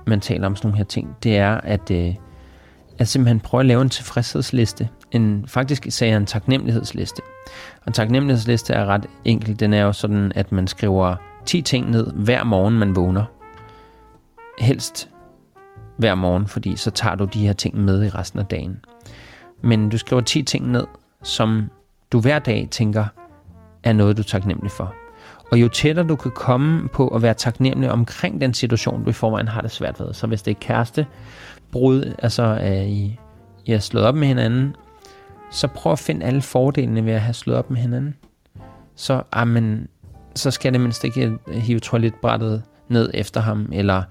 man taler om sådan nogle her ting, det er, at, øh, at simpelthen prøve at lave en tilfredshedsliste. En, faktisk sagde jeg en taknemmelighedsliste. Og en taknemmelighedsliste er ret enkel. Den er jo sådan, at man skriver 10 ting ned hver morgen, man vågner. Helst hver morgen, fordi så tager du de her ting med i resten af dagen. Men du skriver 10 ting ned, som du hver dag tænker er noget, du er taknemmelig for. Og jo tættere du kan komme på at være taknemmelig omkring den situation, du i forvejen har det svært ved. Så hvis det er kæreste, brud, altså er I, I har slået op med hinanden, så prøv at finde alle fordelene ved at have slået op med hinanden. Så, ah, amen, så skal jeg det mindst ikke hive toiletbrættet ned efter ham, eller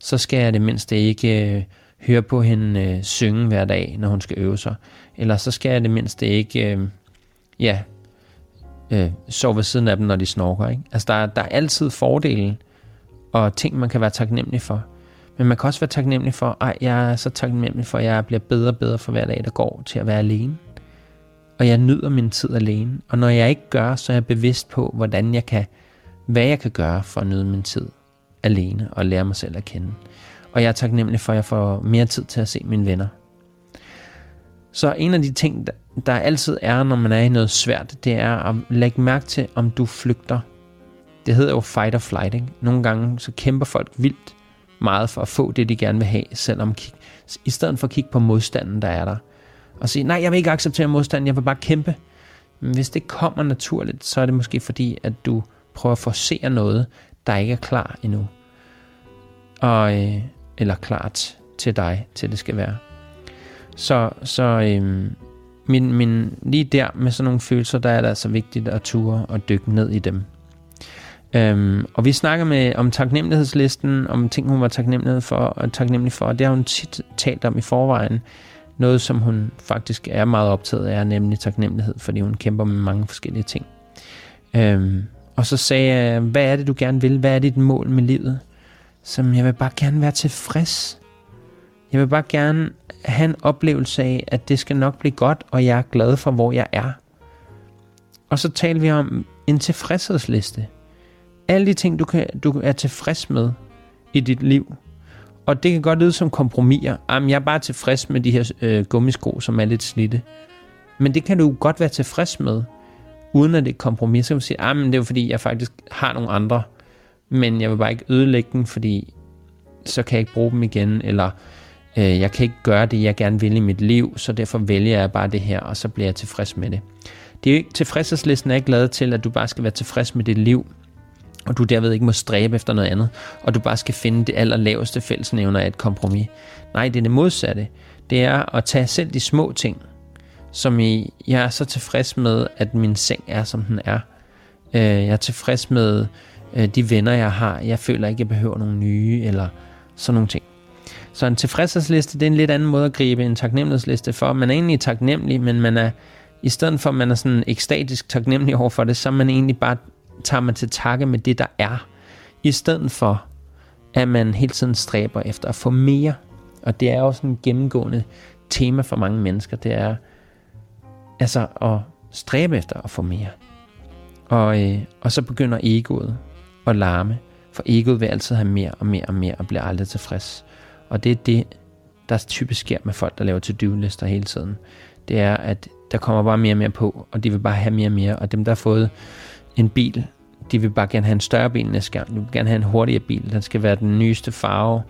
så skal jeg det mindst ikke øh, høre på hende øh, synge hver dag, når hun skal øve sig. Eller så skal jeg det mindst ikke øh, ja, øh, sove ved siden af dem, når de snorker. Ikke? Altså, der, er, der er altid fordele og ting, man kan være taknemmelig for. Men man kan også være taknemmelig for, at jeg er så taknemmelig for, at jeg bliver bedre og bedre for hver dag, der går til at være alene. Og jeg nyder min tid alene. Og når jeg ikke gør, så er jeg bevidst på, hvordan jeg kan, hvad jeg kan gøre for at nyde min tid alene og lære mig selv at kende. Og jeg er taknemmelig for, at jeg får mere tid til at se mine venner. Så en af de ting, der, altid er, når man er i noget svært, det er at lægge mærke til, om du flygter. Det hedder jo fight or flight. Ikke? Nogle gange så kæmper folk vildt meget for at få det, de gerne vil have, selvom i stedet for at kigge på modstanden, der er der. Og sige, nej, jeg vil ikke acceptere modstanden, jeg vil bare kæmpe. Men hvis det kommer naturligt, så er det måske fordi, at du prøver at forsere noget, der ikke er klar endnu. Og, øh, eller klart til dig, til det skal være. Så, så øh, min, min, lige der med sådan nogle følelser, der er det altså vigtigt at ture og dykke ned i dem. Øhm, og vi snakker med om taknemmelighedslisten, om ting, hun var taknemmelig for, og taknemmelig for, og det har hun tit talt om i forvejen. Noget, som hun faktisk er meget optaget af, er nemlig taknemmelighed, fordi hun kæmper med mange forskellige ting. Øhm, og så sagde jeg, hvad er det, du gerne vil? Hvad er dit mål med livet? Som jeg vil bare gerne være tilfreds. Jeg vil bare gerne have en oplevelse af, at det skal nok blive godt, og jeg er glad for, hvor jeg er. Og så taler vi om en tilfredshedsliste. Alle de ting, du, kan, du er tilfreds med i dit liv. Og det kan godt lyde som kompromiser. Jamen, jeg er bare tilfreds med de her øh, gummisko, som er lidt slidte. Men det kan du godt være tilfreds med, uden at det er kompromis. Så kan du sige, ah, at det er jo fordi, jeg faktisk har nogle andre, men jeg vil bare ikke ødelægge dem, fordi så kan jeg ikke bruge dem igen, eller øh, jeg kan ikke gøre det, jeg gerne vil i mit liv, så derfor vælger jeg bare det her, og så bliver jeg tilfreds med det. det er ikke, tilfredshedslisten er ikke lavet til, at du bare skal være tilfreds med dit liv, og du derved ikke må stræbe efter noget andet, og du bare skal finde det allerlaveste fællesnævner af et kompromis. Nej, det er det modsatte. Det er at tage selv de små ting, som i, jeg er så tilfreds med, at min seng er, som den er. Øh, jeg er tilfreds med øh, de venner, jeg har. Jeg føler ikke, jeg behøver nogle nye, eller sådan nogle ting. Så en tilfredshedsliste, det er en lidt anden måde at gribe en taknemmelighedsliste for. Man er egentlig taknemmelig, men man er, i stedet for at man er sådan ekstatisk taknemmelig over for det, så er man egentlig bare, tager man til takke med det, der er. I stedet for, at man hele tiden stræber efter at få mere. Og det er også en gennemgående tema for mange mennesker, det er altså at stræbe efter at få mere. Og, øh, og så begynder egoet at larme, for egoet vil altid have mere og mere og mere og bliver aldrig tilfreds. Og det er det, der typisk sker med folk, der laver to-do-lister hele tiden. Det er, at der kommer bare mere og mere på, og de vil bare have mere og mere. Og dem, der har fået en bil, de vil bare gerne have en større bil næste gang. De vil gerne have en hurtigere bil. Den skal være den nyeste farve.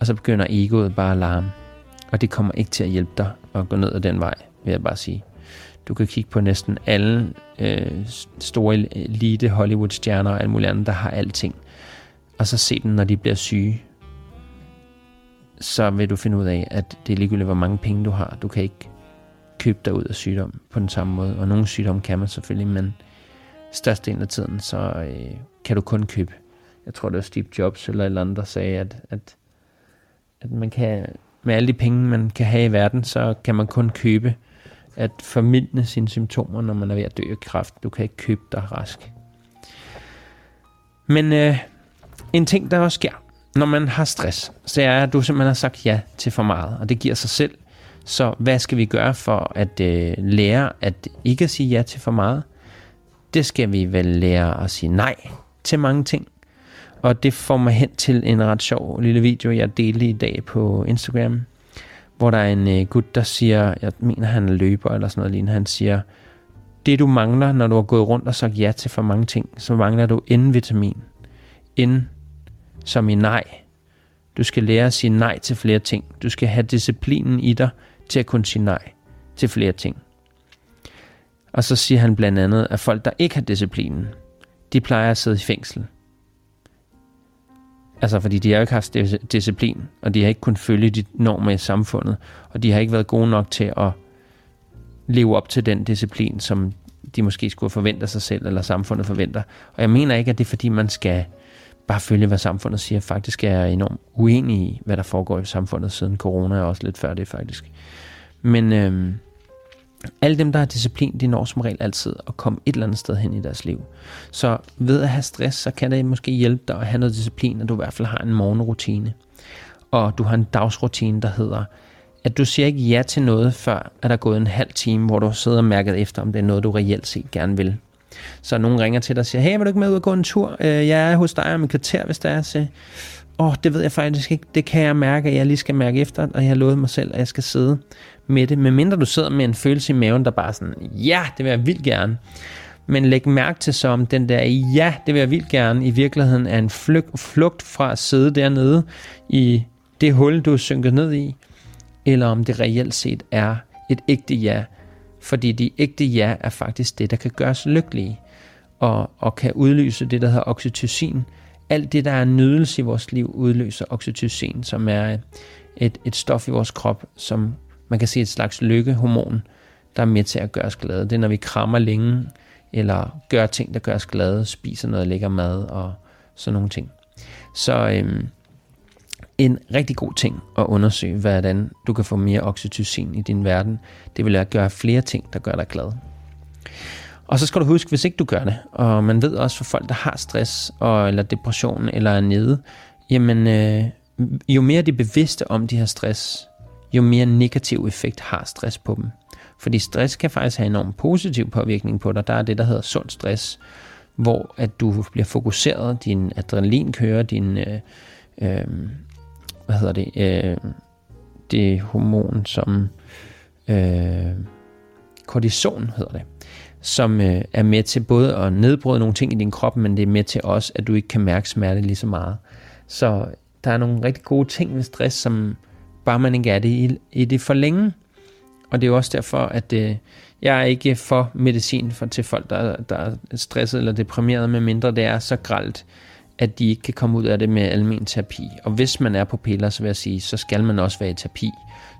Og så begynder egoet bare at larme. Og det kommer ikke til at hjælpe dig at gå ned ad den vej, vil jeg bare sige. Du kan kigge på næsten alle øh, store elite Hollywood-stjerner og alle mulige andre, der har alting. Og så se dem, når de bliver syge så vil du finde ud af, at det er ligegyldigt, hvor mange penge du har. Du kan ikke købe dig ud af sygdom på den samme måde. Og nogle sygdomme kan man selvfølgelig, men størstedelen af tiden, så øh, kan du kun købe jeg tror det var Steve Jobs eller et eller andet, der sagde, at, at, at man kan, med alle de penge, man kan have i verden, så kan man kun købe at formidle sine symptomer, når man er ved at dø af kræft. Du kan ikke købe dig rask. Men øh, en ting, der også sker, når man har stress, så er, at du simpelthen har sagt ja til for meget, og det giver sig selv. Så hvad skal vi gøre for at øh, lære at ikke at sige ja til for meget? Det skal vi vel lære at sige nej til mange ting. Og det får mig hen til en ret sjov lille video, jeg delte i dag på Instagram, hvor der er en øh, gut, der siger, jeg mener han er løber eller sådan noget lignende, han siger, det du mangler, når du har gået rundt og sagt ja til for mange ting, så mangler du N-vitamin. N som i nej. Du skal lære at sige nej til flere ting. Du skal have disciplinen i dig til at kunne sige nej til flere ting. Og så siger han blandt andet, at folk, der ikke har disciplinen, de plejer at sidde i fængsel. Altså fordi de har jo ikke haft disciplin, og de har ikke kunnet følge de normer i samfundet, og de har ikke været gode nok til at leve op til den disciplin, som de måske skulle forvente sig selv, eller samfundet forventer. Og jeg mener ikke, at det er fordi, man skal bare følge, hvad samfundet siger. Faktisk er jeg enormt uenig i, hvad der foregår i samfundet siden corona, og også lidt før det faktisk. Men øhm, alle dem, der har disciplin, de når som regel altid at komme et eller andet sted hen i deres liv. Så ved at have stress, så kan det måske hjælpe dig at have noget disciplin, at du i hvert fald har en morgenrutine. Og du har en dagsrutine, der hedder, at du siger ikke ja til noget, før at der er gået en halv time, hvor du sidder og mærket efter, om det er noget, du reelt set gerne vil. Så nogen ringer til dig og siger, hey, vil du ikke med ud og gå en tur? Øh, jeg er hos dig om et kvarter, hvis der er. Så, åh, oh, det ved jeg faktisk ikke. Det kan jeg mærke, at jeg lige skal mærke efter, og jeg har lovet mig selv, at jeg skal sidde med det. medmindre du sidder med en følelse i maven, der bare sådan, ja, det vil jeg vildt gerne. Men læg mærke til så, om den der, ja, det vil jeg vildt gerne, i virkeligheden er en flugt, flugt fra at sidde dernede i det hul, du er synket ned i, eller om det reelt set er et ægte ja, fordi de ægte ja er faktisk det, der kan gøre os lykkelige, og, og kan udløse det, der hedder oxytocin. Alt det, der er nydelse i vores liv, udløser oxytocin, som er et, et stof i vores krop, som man kan sige et slags lykkehormon, der er med til at gøre os glade. Det er, når vi krammer længe, eller gør ting, der gør os glade, spiser noget lækker mad og sådan nogle ting. Så øhm, en rigtig god ting at undersøge, hvordan du kan få mere oxytocin i din verden. Det vil at gøre flere ting, der gør dig glad. Og så skal du huske, hvis ikke du gør det, og man ved også for folk, der har stress og, eller depression eller er nede, jamen øh, jo mere de er bevidste om de her stress, jo mere negativ effekt har stress på dem. Fordi stress kan faktisk have en enorm positiv påvirkning på dig. Der er det, der hedder sund stress, hvor at du bliver fokuseret, din adrenalin kører, din øh, øh, hvad hedder det, øh, det hormon, som øh, kortison hedder det, som øh, er med til både at nedbryde nogle ting i din krop, men det er med til også, at du ikke kan mærke smerte lige så meget. Så der er nogle rigtig gode ting ved stress, som bare man ikke er det i, i det for længe. Og det er jo også derfor, at øh, jeg er ikke for medicin for, til folk, der, der er stresset eller deprimeret, med mindre det er så gralt, at de ikke kan komme ud af det med almen terapi. Og hvis man er på piller, så vil jeg sige, så skal man også være i terapi.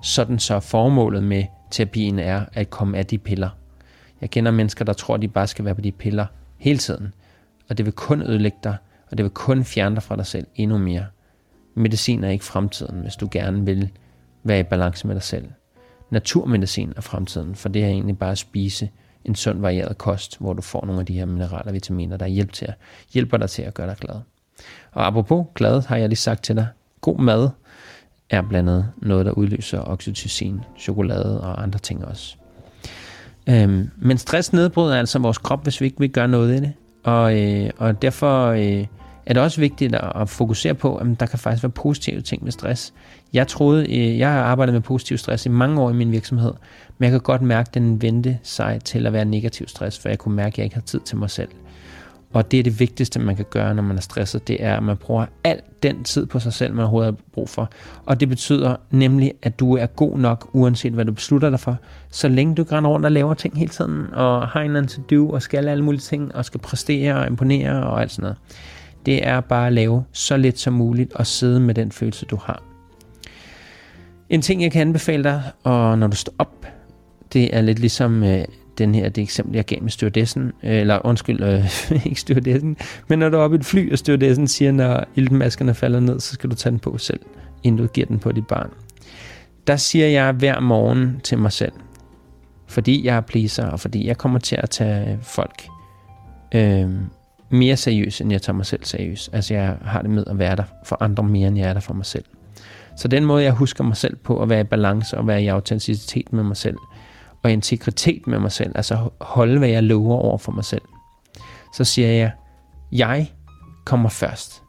Sådan så formålet med terapien er at komme af de piller. Jeg kender mennesker, der tror, at de bare skal være på de piller hele tiden. Og det vil kun ødelægge dig, og det vil kun fjerne dig fra dig selv endnu mere. Medicin er ikke fremtiden, hvis du gerne vil være i balance med dig selv. Naturmedicin er fremtiden, for det er egentlig bare at spise en sund varieret kost, hvor du får nogle af de her mineraler og vitaminer, der hjælper, til at, hjælper dig til at gøre dig glad. Og apropos glad, har jeg lige sagt til dig, god mad er blandt andet noget, der udløser oxytocin, chokolade og andre ting også. Øhm, men stress nedbryder altså vores krop, hvis vi ikke vil gøre noget i det. Og, øh, og derfor øh, er det også vigtigt at fokusere på, at der kan faktisk være positive ting ved stress. Jeg troede, øh, jeg har arbejdet med positiv stress i mange år i min virksomhed, men jeg kan godt mærke, at den vendte sig til at være negativ stress, for jeg kunne mærke, at jeg ikke havde tid til mig selv. Og det er det vigtigste, man kan gøre, når man er stresset, det er, at man bruger al den tid på sig selv, man overhovedet har brug for. Og det betyder nemlig, at du er god nok, uanset hvad du beslutter dig for. Så længe du grænder rundt og laver ting hele tiden, og har en anden to-do, og skal alle mulige ting, og skal præstere og imponere og alt sådan noget. Det er bare at lave så lidt som muligt, og sidde med den følelse, du har. En ting, jeg kan anbefale dig, og når du står op, det er lidt ligesom øh, den her, det eksempel, jeg gav med stewardessen, øh, eller undskyld, øh, ikke stewardessen, men når du er oppe i et fly, og stewardessen siger, når iltmaskerne falder ned, så skal du tage den på selv, inden du giver den på dit barn. Der siger jeg hver morgen til mig selv, fordi jeg er pleaser, og fordi jeg kommer til at tage folk øh, mere seriøs, end jeg tager mig selv seriøst. Altså jeg har det med at være der for andre mere, end jeg er der for mig selv. Så den måde, jeg husker mig selv på at være i balance og være i autenticitet med mig selv, og integritet med mig selv, altså holde, hvad jeg lover over for mig selv, så siger jeg, jeg kommer først.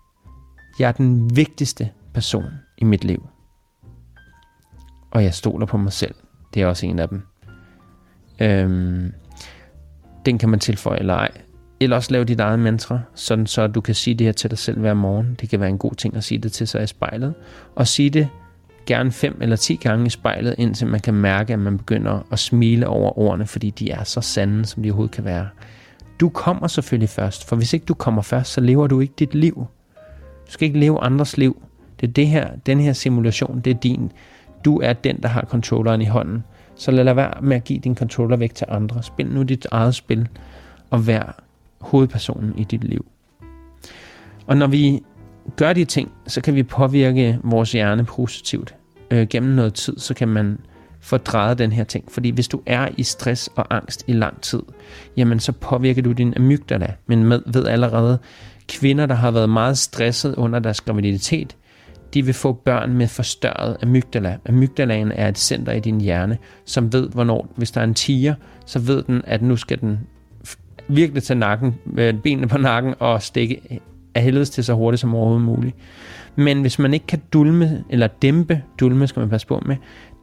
Jeg er den vigtigste person i mit liv. Og jeg stoler på mig selv. Det er også en af dem. Øhm, den kan man tilføje eller ej. Eller også lave dit eget mantra, sådan så du kan sige det her til dig selv hver morgen. Det kan være en god ting at sige det til sig i spejlet. Og sige det gerne fem eller ti gange i spejlet, indtil man kan mærke, at man begynder at smile over ordene, fordi de er så sande, som de overhovedet kan være. Du kommer selvfølgelig først, for hvis ikke du kommer først, så lever du ikke dit liv. Du skal ikke leve andres liv. Det er det her, den her simulation, det er din. Du er den, der har controlleren i hånden. Så lad være med at give din controller væk til andre. Spil nu dit eget spil, og vær hovedpersonen i dit liv. Og når vi gør de ting, så kan vi påvirke vores hjerne positivt. Øh, gennem noget tid, så kan man få drejet den her ting. Fordi hvis du er i stress og angst i lang tid, jamen så påvirker du din amygdala. Men med, ved allerede, kvinder, der har været meget stresset under deres graviditet, de vil få børn med forstørret amygdala. Amygdalaen er et center i din hjerne, som ved, hvornår, hvis der er en tiger, så ved den, at nu skal den virkelig tage nakken, med benene på nakken og stikke af helvedes til så hurtigt som overhovedet muligt. Men hvis man ikke kan dulme, eller dæmpe, dulme skal man passe på med,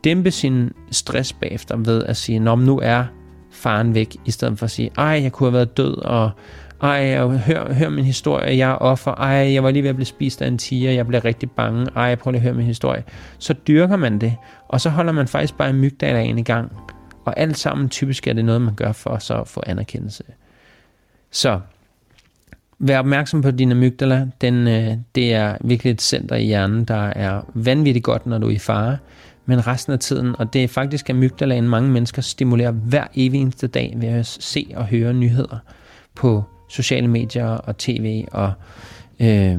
dæmpe sin stress bagefter ved at sige, Nå, nu er faren væk, i stedet for at sige, ej, jeg kunne have været død, og ej, hør, hør min historie, jeg er offer, ej, jeg var lige ved at blive spist af en tiger, jeg blev rigtig bange, ej, prøv lige at høre min historie. Så dyrker man det, og så holder man faktisk bare en mygdalagen i gang. Og alt sammen typisk er det noget, man gør for så at få anerkendelse. Så vær opmærksom på din amygdala. Den, øh, det er virkelig et center i hjernen, der er vanvittigt godt, når du er i fare. Men resten af tiden, og det er faktisk amygdalaen, mange mennesker stimulerer hver evig eneste dag ved at se og høre nyheder på sociale medier og tv og øh,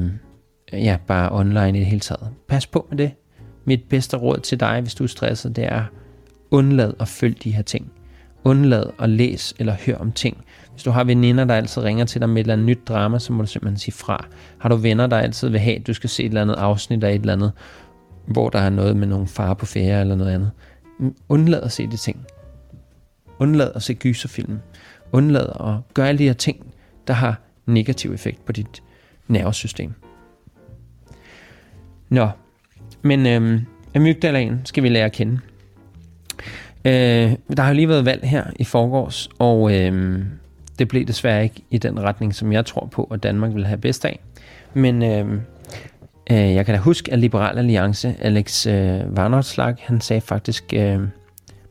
ja, bare online i det hele taget. Pas på med det. Mit bedste råd til dig, hvis du er stresset, det er undlad at følge de her ting. Undlad at læse eller høre om ting. Hvis du har veninder, der altid ringer til dig med et eller andet nyt drama, så må du simpelthen sige fra. Har du venner, der altid vil have, at du skal se et eller andet afsnit af et eller andet, hvor der er noget med nogle far på ferie eller noget andet. Undlad at se de ting. Undlad at se gyserfilm. Undlad at gøre alle de her ting, der har negativ effekt på dit nervesystem. Nå, men øhm, amygdalaen skal vi lære at kende. Øh, der har jo lige været valg her i forgårs, og øh, det blev desværre ikke i den retning, som jeg tror på, at Danmark vil have bedst af. Men øh, øh, jeg kan da huske, at Liberal Alliance, Alex øh, Varnotslag, han sagde faktisk øh,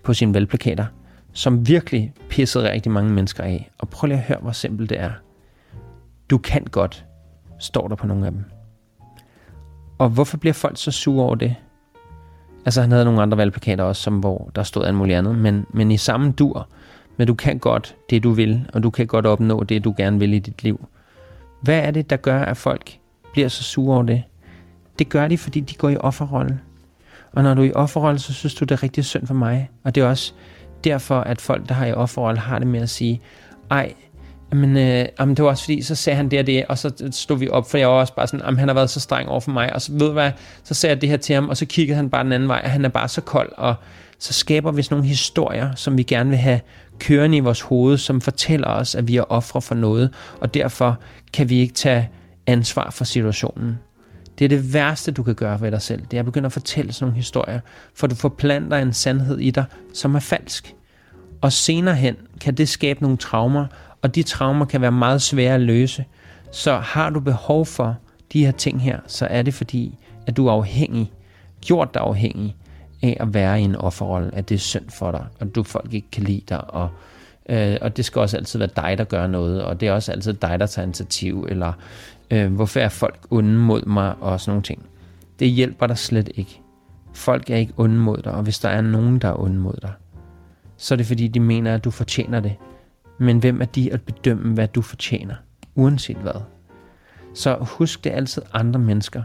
på sine valgplakater, som virkelig pissede rigtig mange mennesker af. Og prøv lige at høre, hvor simpelt det er. Du kan godt, står der på nogle af dem. Og hvorfor bliver folk så sure over det? Altså han havde nogle andre valgplakater også, som, hvor der stod alt muligt andet, men, men i samme dur, men du kan godt det, du vil, og du kan godt opnå det, du gerne vil i dit liv. Hvad er det, der gør, at folk bliver så sure over det? Det gør de, fordi de går i offerrolle. Og når du er i offerrolle, så synes du, det er rigtig synd for mig. Og det er også derfor, at folk, der har i offerrolle, har det med at sige, ej, men, øh, jamen, det var også fordi, så sagde han det og det, og så stod vi op, for jeg var også bare sådan, jamen, han har været så streng over for mig, og så ved du hvad, så sagde jeg det her til ham, og så kiggede han bare den anden vej, og han er bare så kold, og så skaber vi sådan nogle historier, som vi gerne vil have kørende i vores hoved, som fortæller os, at vi er ofre for noget, og derfor kan vi ikke tage ansvar for situationen. Det er det værste, du kan gøre ved dig selv. Det er at begynde at fortælle sådan nogle historier, for du forplanter en sandhed i dig, som er falsk. Og senere hen kan det skabe nogle traumer, og de traumer kan være meget svære at løse. Så har du behov for de her ting her, så er det fordi, at du er afhængig, gjort dig afhængig af at være i en offerrolle, at det er synd for dig, og du folk ikke kan lide dig, og, øh, og det skal også altid være dig, der gør noget, og det er også altid dig, der tager initiativ, eller øh, hvorfor er folk onde mod mig, og sådan nogle ting. Det hjælper dig slet ikke. Folk er ikke onde mod dig, og hvis der er nogen, der er onde mod dig, så er det fordi, de mener, at du fortjener det. Men hvem er de at bedømme, hvad du fortjener, uanset hvad? Så husk, det er altid andre mennesker.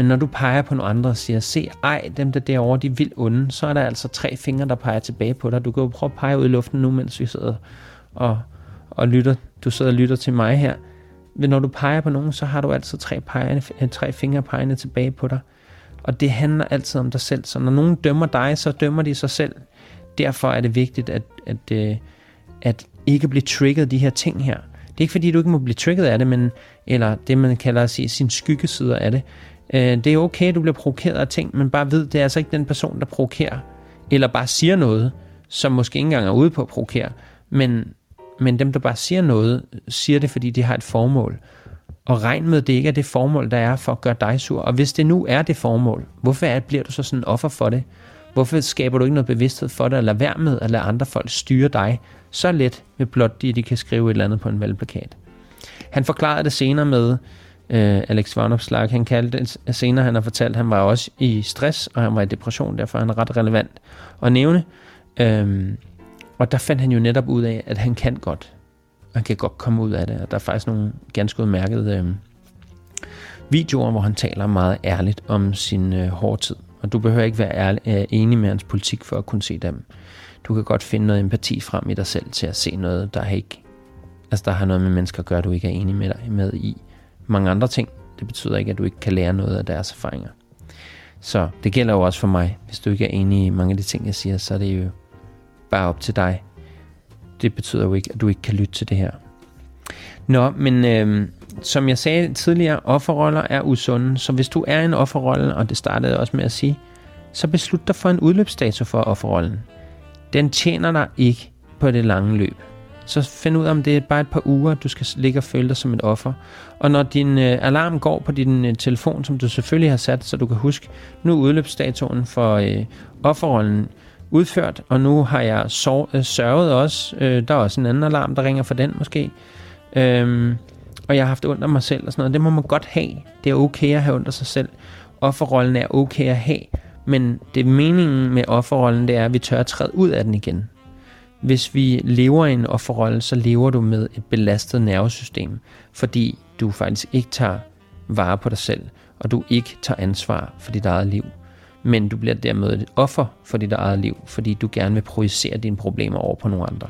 Men når du peger på nogle andre og siger, se, ej, dem der derovre, de vil onde, så er der altså tre fingre, der peger tilbage på dig. Du kan jo prøve at pege ud i luften nu, mens vi sidder og, og lytter. Du sidder og lytter til mig her. Men når du peger på nogen, så har du altid tre, pegende, tre fingre pegende tilbage på dig. Og det handler altid om dig selv. Så når nogen dømmer dig, så dømmer de sig selv. Derfor er det vigtigt at, at, at, at ikke blive trigget de her ting her. Det er ikke fordi, du ikke må blive trigget af det, men, eller det, man kalder at sige, sin skyggesider af det. Øh, det er okay, at du bliver provokeret af ting, men bare ved, det er altså ikke den person, der provokerer, eller bare siger noget, som måske ikke engang er ude på at provokere, men, men dem, der bare siger noget, siger det, fordi de har et formål. Og regn med, at det ikke er det formål, der er for at gøre dig sur. Og hvis det nu er det formål, hvorfor er, bliver du så sådan offer for det? Hvorfor skaber du ikke noget bevidsthed for det, eller lad være med at lade andre folk styre dig så let med blot at de kan skrive et eller andet på en valgplakat? Han forklarede det senere med, øh, Alex Van Opslag, han kaldte det senere, han har fortalt, at han var også i stress, og han var i depression, derfor er han ret relevant at nævne. Øhm, og der fandt han jo netop ud af, at han kan godt. Han kan godt komme ud af det, og der er faktisk nogle ganske udmærkede øh, videoer, hvor han taler meget ærligt om sin øh, hårde tid. Og du behøver ikke være ærlig, øh, enig med hans politik for at kunne se dem. Du kan godt finde noget empati frem i dig selv til at se noget, der ikke altså der har noget med mennesker at gøre, du ikke er enig med dig med i mange andre ting. Det betyder ikke, at du ikke kan lære noget af deres erfaringer. Så det gælder jo også for mig. Hvis du ikke er enig i mange af de ting, jeg siger, så er det jo bare op til dig. Det betyder jo ikke, at du ikke kan lytte til det her. Nå, men øh, som jeg sagde tidligere, offerroller er usunde. Så hvis du er en offerrolle, og det startede jeg også med at sige, så beslut dig for en udløbsdato for offerrollen. Den tjener dig ikke på det lange løb. Så find ud af, om det er bare et par uger, du skal ligge og føle dig som et offer. Og når din øh, alarm går på din øh, telefon, som du selvfølgelig har sat, så du kan huske, nu er udløbsdatoen for øh, offerrollen udført, og nu har jeg sov, øh, sørget også. Øh, der er også en anden alarm, der ringer for den måske. Øhm, og jeg har haft ondt af mig selv og sådan noget. Det må man godt have. Det er okay at have ondt af sig selv. Offerrollen er okay at have. Men det meningen med offerrollen, det er, at vi tør at træde ud af den igen. Hvis vi lever i en offerrolle, så lever du med et belastet nervesystem, fordi du faktisk ikke tager vare på dig selv, og du ikke tager ansvar for dit eget liv. Men du bliver dermed et offer for dit eget liv, fordi du gerne vil projicere dine problemer over på nogle andre.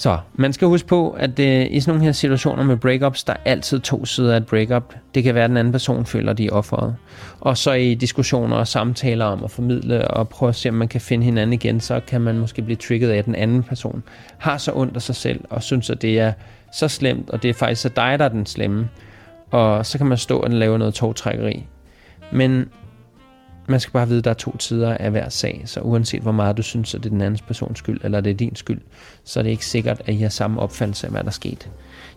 Så man skal huske på, at øh, i sådan nogle her situationer med breakups, der er altid to sider af et breakup. Det kan være, at den anden person føler, at de er offeret. Og så i diskussioner og samtaler om at formidle og prøve at se, om man kan finde hinanden igen, så kan man måske blive trigget af, at den anden person har så ondt af sig selv og synes, at det er så slemt, og det er faktisk så dig, der er den slemme. Og så kan man stå og lave noget togtrækkeri. Men man skal bare vide, at der er to sider af hver sag, så uanset hvor meget du synes, at det er den andens persons skyld, eller det er din skyld, så er det ikke sikkert, at I har samme opfattelse af, hvad der er sket.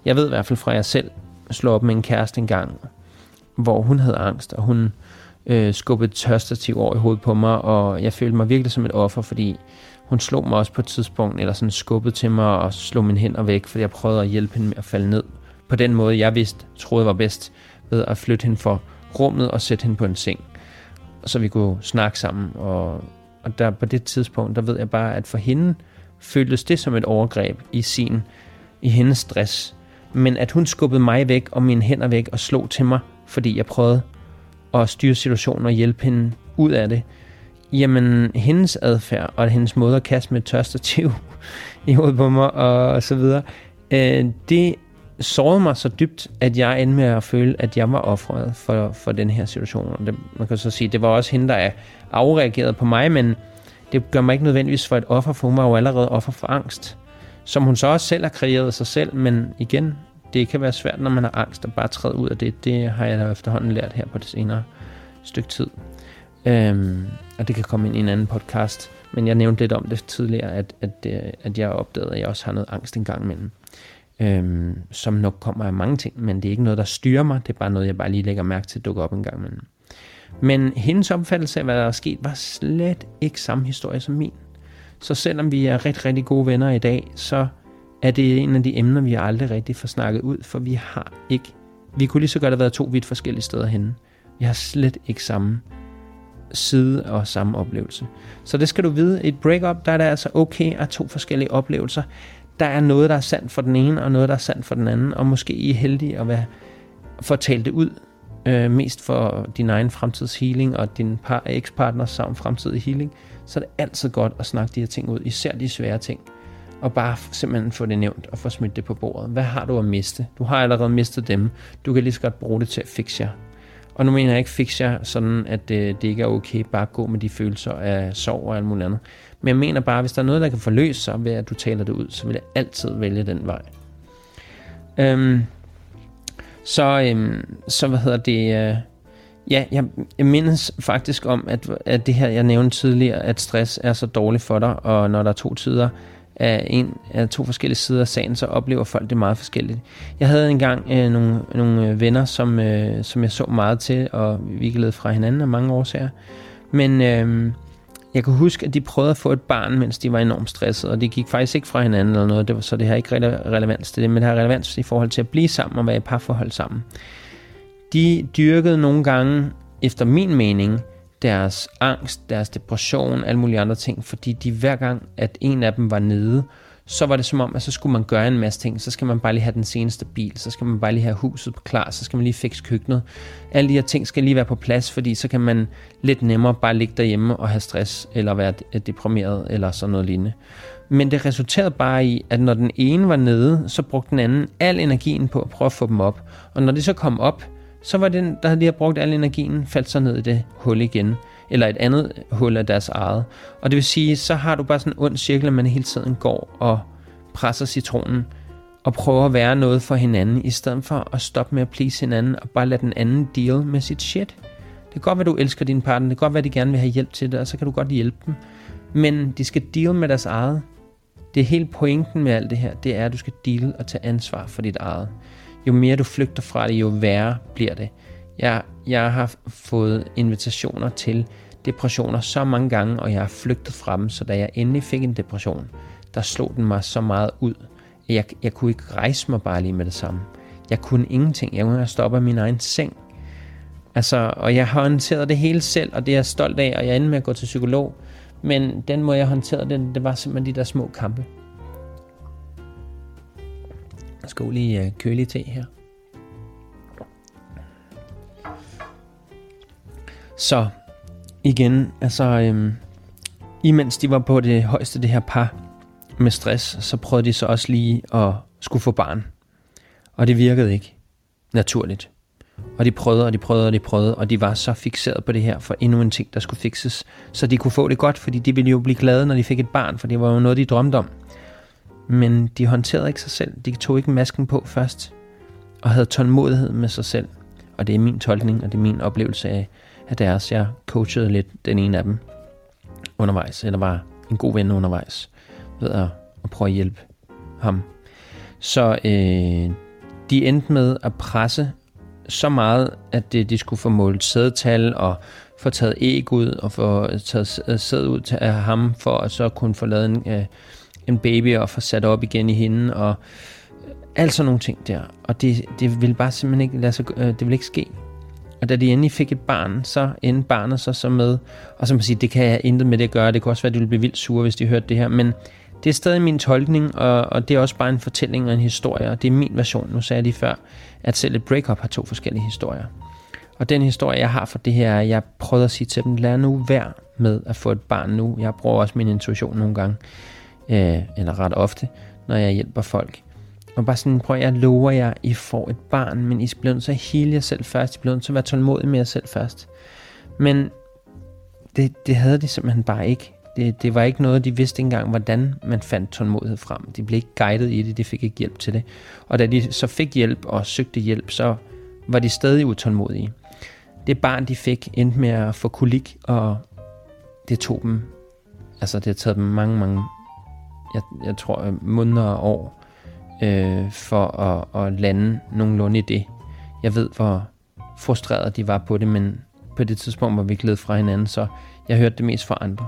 Jeg ved i hvert fald fra jeg selv slå op med en kæreste en gang, hvor hun havde angst, og hun øh, skubbede et tørstativ over i hovedet på mig, og jeg følte mig virkelig som et offer, fordi hun slog mig også på et tidspunkt, eller sådan skubbede til mig og slog mine hænder væk, fordi jeg prøvede at hjælpe hende med at falde ned. På den måde, jeg vidste, troede var bedst, ved at flytte hende for rummet og sætte hende på en seng så vi kunne snakke sammen. Og, og der på det tidspunkt, der ved jeg bare, at for hende føltes det som et overgreb i sin, i hendes stress. Men at hun skubbede mig væk og mine hænder væk og slog til mig, fordi jeg prøvede at styre situationen og hjælpe hende ud af det. Jamen, hendes adfærd og hendes måde at kaste med et tørstativ i hovedet på mig og så videre, øh, det såret mig så dybt, at jeg endte med at føle, at jeg var offret for, for den her situation. Og det, man kan så sige, det var også hende, der afreagerede på mig, men det gør mig ikke nødvendigvis for et offer, for hun var jo allerede offer for angst. Som hun så også selv har kreeret sig selv, men igen, det kan være svært, når man har angst, at bare træde ud af det. Det har jeg da efterhånden lært her på det senere stykke tid. Øhm, og det kan komme ind i en anden podcast. Men jeg nævnte lidt om det tidligere, at, at, øh, at jeg opdagede, at jeg også har noget angst en gang imellem øhm, som nok kommer af mange ting, men det er ikke noget, der styrer mig, det er bare noget, jeg bare lige lægger mærke til at dukke op en gang imellem. Men hendes opfattelse af, hvad der er sket, var slet ikke samme historie som min. Så selvom vi er rigtig, rigtig gode venner i dag, så er det en af de emner, vi aldrig rigtig får snakket ud, for vi har ikke, vi kunne lige så godt have været to vidt forskellige steder henne. Vi har slet ikke samme side og samme oplevelse. Så det skal du vide. I et breakup, der er det altså okay at to forskellige oplevelser. Der er noget, der er sandt for den ene, og noget, der er sandt for den anden. Og måske I er heldige at være, få talt det ud. Øh, mest for din egen fremtids healing og din par, ekspartners sammen fremtidig healing. Så er det altid godt at snakke de her ting ud. Især de svære ting og bare simpelthen få det nævnt og få smidt det på bordet. Hvad har du at miste? Du har allerede mistet dem. Du kan lige så godt bruge det til at fikse jer. Og nu mener jeg ikke fikse jer sådan, at det, øh, det ikke er okay bare at gå med de følelser af sorg og alt muligt andet. Men jeg mener bare, at hvis der er noget, der kan forløse sig ved, at du taler det ud, så vil jeg altid vælge den vej. Øhm, så, øhm, så hvad hedder det... Øh, ja, jeg, jeg mindes faktisk om, at, at det her, jeg nævnte tidligere, at stress er så dårligt for dig, og når der er to tider, af, en, af to forskellige sider af sagen, så oplever folk det meget forskelligt. Jeg havde engang øh, nogle, nogle øh, venner, som, øh, som jeg så meget til, og vi gled fra hinanden af mange årsager. Men øh, jeg kan huske, at de prøvede at få et barn, mens de var enormt stressede, og de gik faktisk ikke fra hinanden eller noget, det var, så det har ikke relevans til det, men det har relevans i forhold til at blive sammen og være i parforhold sammen. De dyrkede nogle gange, efter min mening, deres angst, deres depression, alle mulige andre ting, fordi de hver gang, at en af dem var nede, så var det som om, at så skulle man gøre en masse ting. Så skal man bare lige have den seneste bil, så skal man bare lige have huset klar, så skal man lige fikse køkkenet. Alle de her ting skal lige være på plads, fordi så kan man lidt nemmere bare ligge derhjemme og have stress, eller være deprimeret, eller sådan noget lignende. Men det resulterede bare i, at når den ene var nede, så brugte den anden al energien på at prøve at få dem op. Og når de så kom op, så var den, der lige brugt al energien, faldt så ned i det hul igen. Eller et andet hul af deres eget. Og det vil sige, så har du bare sådan en ond cirkel, at man hele tiden går og presser citronen og prøver at være noget for hinanden, i stedet for at stoppe med at please hinanden og bare lade den anden deal med sit shit. Det kan godt være, du elsker din partner, det kan godt være, de gerne vil have hjælp til det, og så kan du godt hjælpe dem. Men de skal deal med deres eget. Det er helt pointen med alt det her, det er, at du skal deal og tage ansvar for dit eget jo mere du flygter fra det, jo værre bliver det. Jeg, jeg har fået invitationer til depressioner så mange gange, og jeg har flygtet fra dem, så da jeg endelig fik en depression, der slog den mig så meget ud, at jeg, jeg kunne ikke rejse mig bare lige med det samme. Jeg kunne ingenting. Jeg kunne have stoppet min egen seng. Altså, og jeg har håndteret det hele selv, og det er jeg stolt af, og jeg endte med at gå til psykolog. Men den måde, jeg håndterede det, det var simpelthen de der små kampe. Jeg i lige øh, køle te her. Så igen, altså øhm, imens de var på det højeste det her par med stress, så prøvede de så også lige at skulle få barn. Og det virkede ikke naturligt. Og de prøvede, og de prøvede, og de prøvede, og de var så fixeret på det her for endnu en ting, der skulle fikses. Så de kunne få det godt, fordi de ville jo blive glade, når de fik et barn, for det var jo noget, de drømte om. Men de håndterede ikke sig selv. De tog ikke masken på først. Og havde tålmodighed med sig selv. Og det er min tolkning, og det er min oplevelse af, af deres. Jeg coachede lidt den ene af dem undervejs, eller var en god ven undervejs, ved at, at prøve at hjælpe ham. Så øh, de endte med at presse så meget, at det, de skulle få målt sædetal og få taget æg ud og få taget øh, sæd ud til af ham, for at så kunne få lavet en, øh, en baby og få sat op igen i hende, og alt sådan nogle ting der. Og det, det ville bare simpelthen ikke lade sig, øh, det ville ikke ske. Og da de endelig fik et barn, så endte barnet så, så med, og så må sige, det kan jeg intet med det at gøre, det kunne også være, at de ville blive vildt sure, hvis de hørte det her, men det er stadig min tolkning, og, og det er også bare en fortælling og en historie, og det er min version. Nu sagde jeg lige før, at selv et breakup har to forskellige historier. Og den historie, jeg har for det her, er, jeg prøvede at sige til dem, lad nu være med at få et barn nu. Jeg bruger også min intuition nogle gange øh, eller ret ofte, når jeg hjælper folk. Og bare sådan, prøv jeg lover jer, I får et barn, men I bliver nødt til at hele jer selv først. I bliver nødt til at være tålmodige med jer selv først. Men det, det havde de simpelthen bare ikke. Det, det var ikke noget, de vidste engang, hvordan man fandt tålmodighed frem. De blev ikke guidet i det, de fik ikke hjælp til det. Og da de så fik hjælp og søgte hjælp, så var de stadig utålmodige. Det barn, de fik, endte med at få kolik, og det tog dem, altså det har taget dem mange, mange jeg, jeg tror, måneder og år øh, for at, at lande nogenlunde i det. Jeg ved, hvor frustreret de var på det, men på det tidspunkt var vi glædet fra hinanden, så jeg hørte det mest fra andre.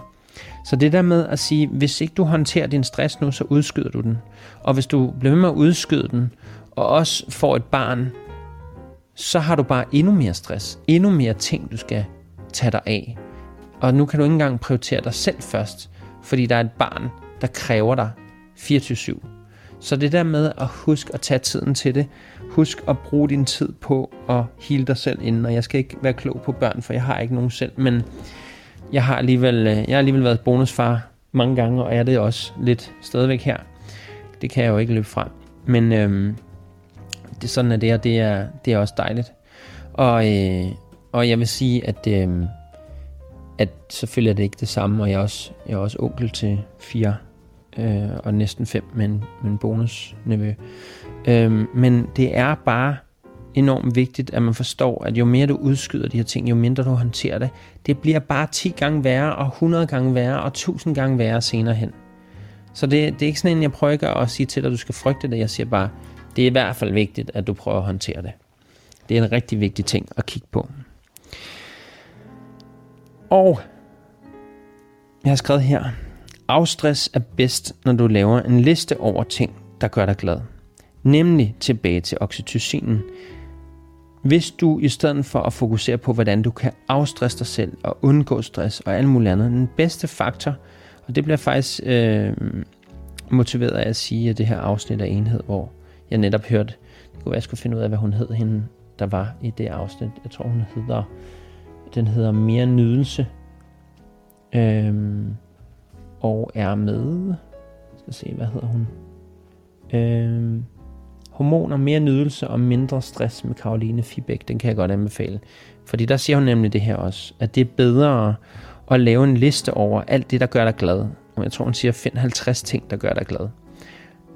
Så det der med at sige, hvis ikke du håndterer din stress nu, så udskyder du den. Og hvis du bliver ved med at udskyde den, og også får et barn, så har du bare endnu mere stress, endnu mere ting, du skal tage dig af. Og nu kan du ikke engang prioritere dig selv først, fordi der er et barn, der kræver dig 24-7. Så det der med at huske at tage tiden til det, husk at bruge din tid på at hele dig selv inden, og jeg skal ikke være klog på børn, for jeg har ikke nogen selv, men jeg har alligevel, øh, jeg har alligevel været bonusfar mange gange, og er det også lidt stadigvæk her. Det kan jeg jo ikke løbe fra. Men øhm, det, sådan er det, og det er, det er også dejligt. Og, øh, og jeg vil sige, at, øh, at selvfølgelig er det ikke det samme, og jeg er også, jeg er også onkel til fire øh, og næsten fem med en, med en bonusnevø. Øh, men det er bare enormt vigtigt, at man forstår, at jo mere du udskyder de her ting, jo mindre du håndterer det, det bliver bare 10 gange værre, og 100 gange værre, og 1000 gange værre senere hen. Så det, det er ikke sådan en, jeg prøver ikke at sige til dig, at du skal frygte det. Jeg siger bare, det er i hvert fald vigtigt, at du prøver at håndtere det. Det er en rigtig vigtig ting at kigge på. Og jeg har skrevet her, afstress er bedst, når du laver en liste over ting, der gør dig glad. Nemlig tilbage til oxytocinen. Hvis du i stedet for at fokusere på, hvordan du kan afstresse dig selv og undgå stress og alt muligt andet, den bedste faktor, og det bliver faktisk øh, motiveret af at sige, at det her afsnit af enhed, hvor jeg netop hørte, det kunne være, jeg skulle finde ud af, hvad hun hed, hende, der var i det afsnit. Jeg tror, hun hedder, den hedder Mere Nydelse, Øh, og er med, skal se, hvad hedder hun? Øhm, hormoner, mere nydelse og mindre stress med Karoline Fibæk, den kan jeg godt anbefale. Fordi der siger hun nemlig det her også, at det er bedre at lave en liste over alt det, der gør dig glad. Og jeg tror, hun siger, find 50 ting, der gør dig glad.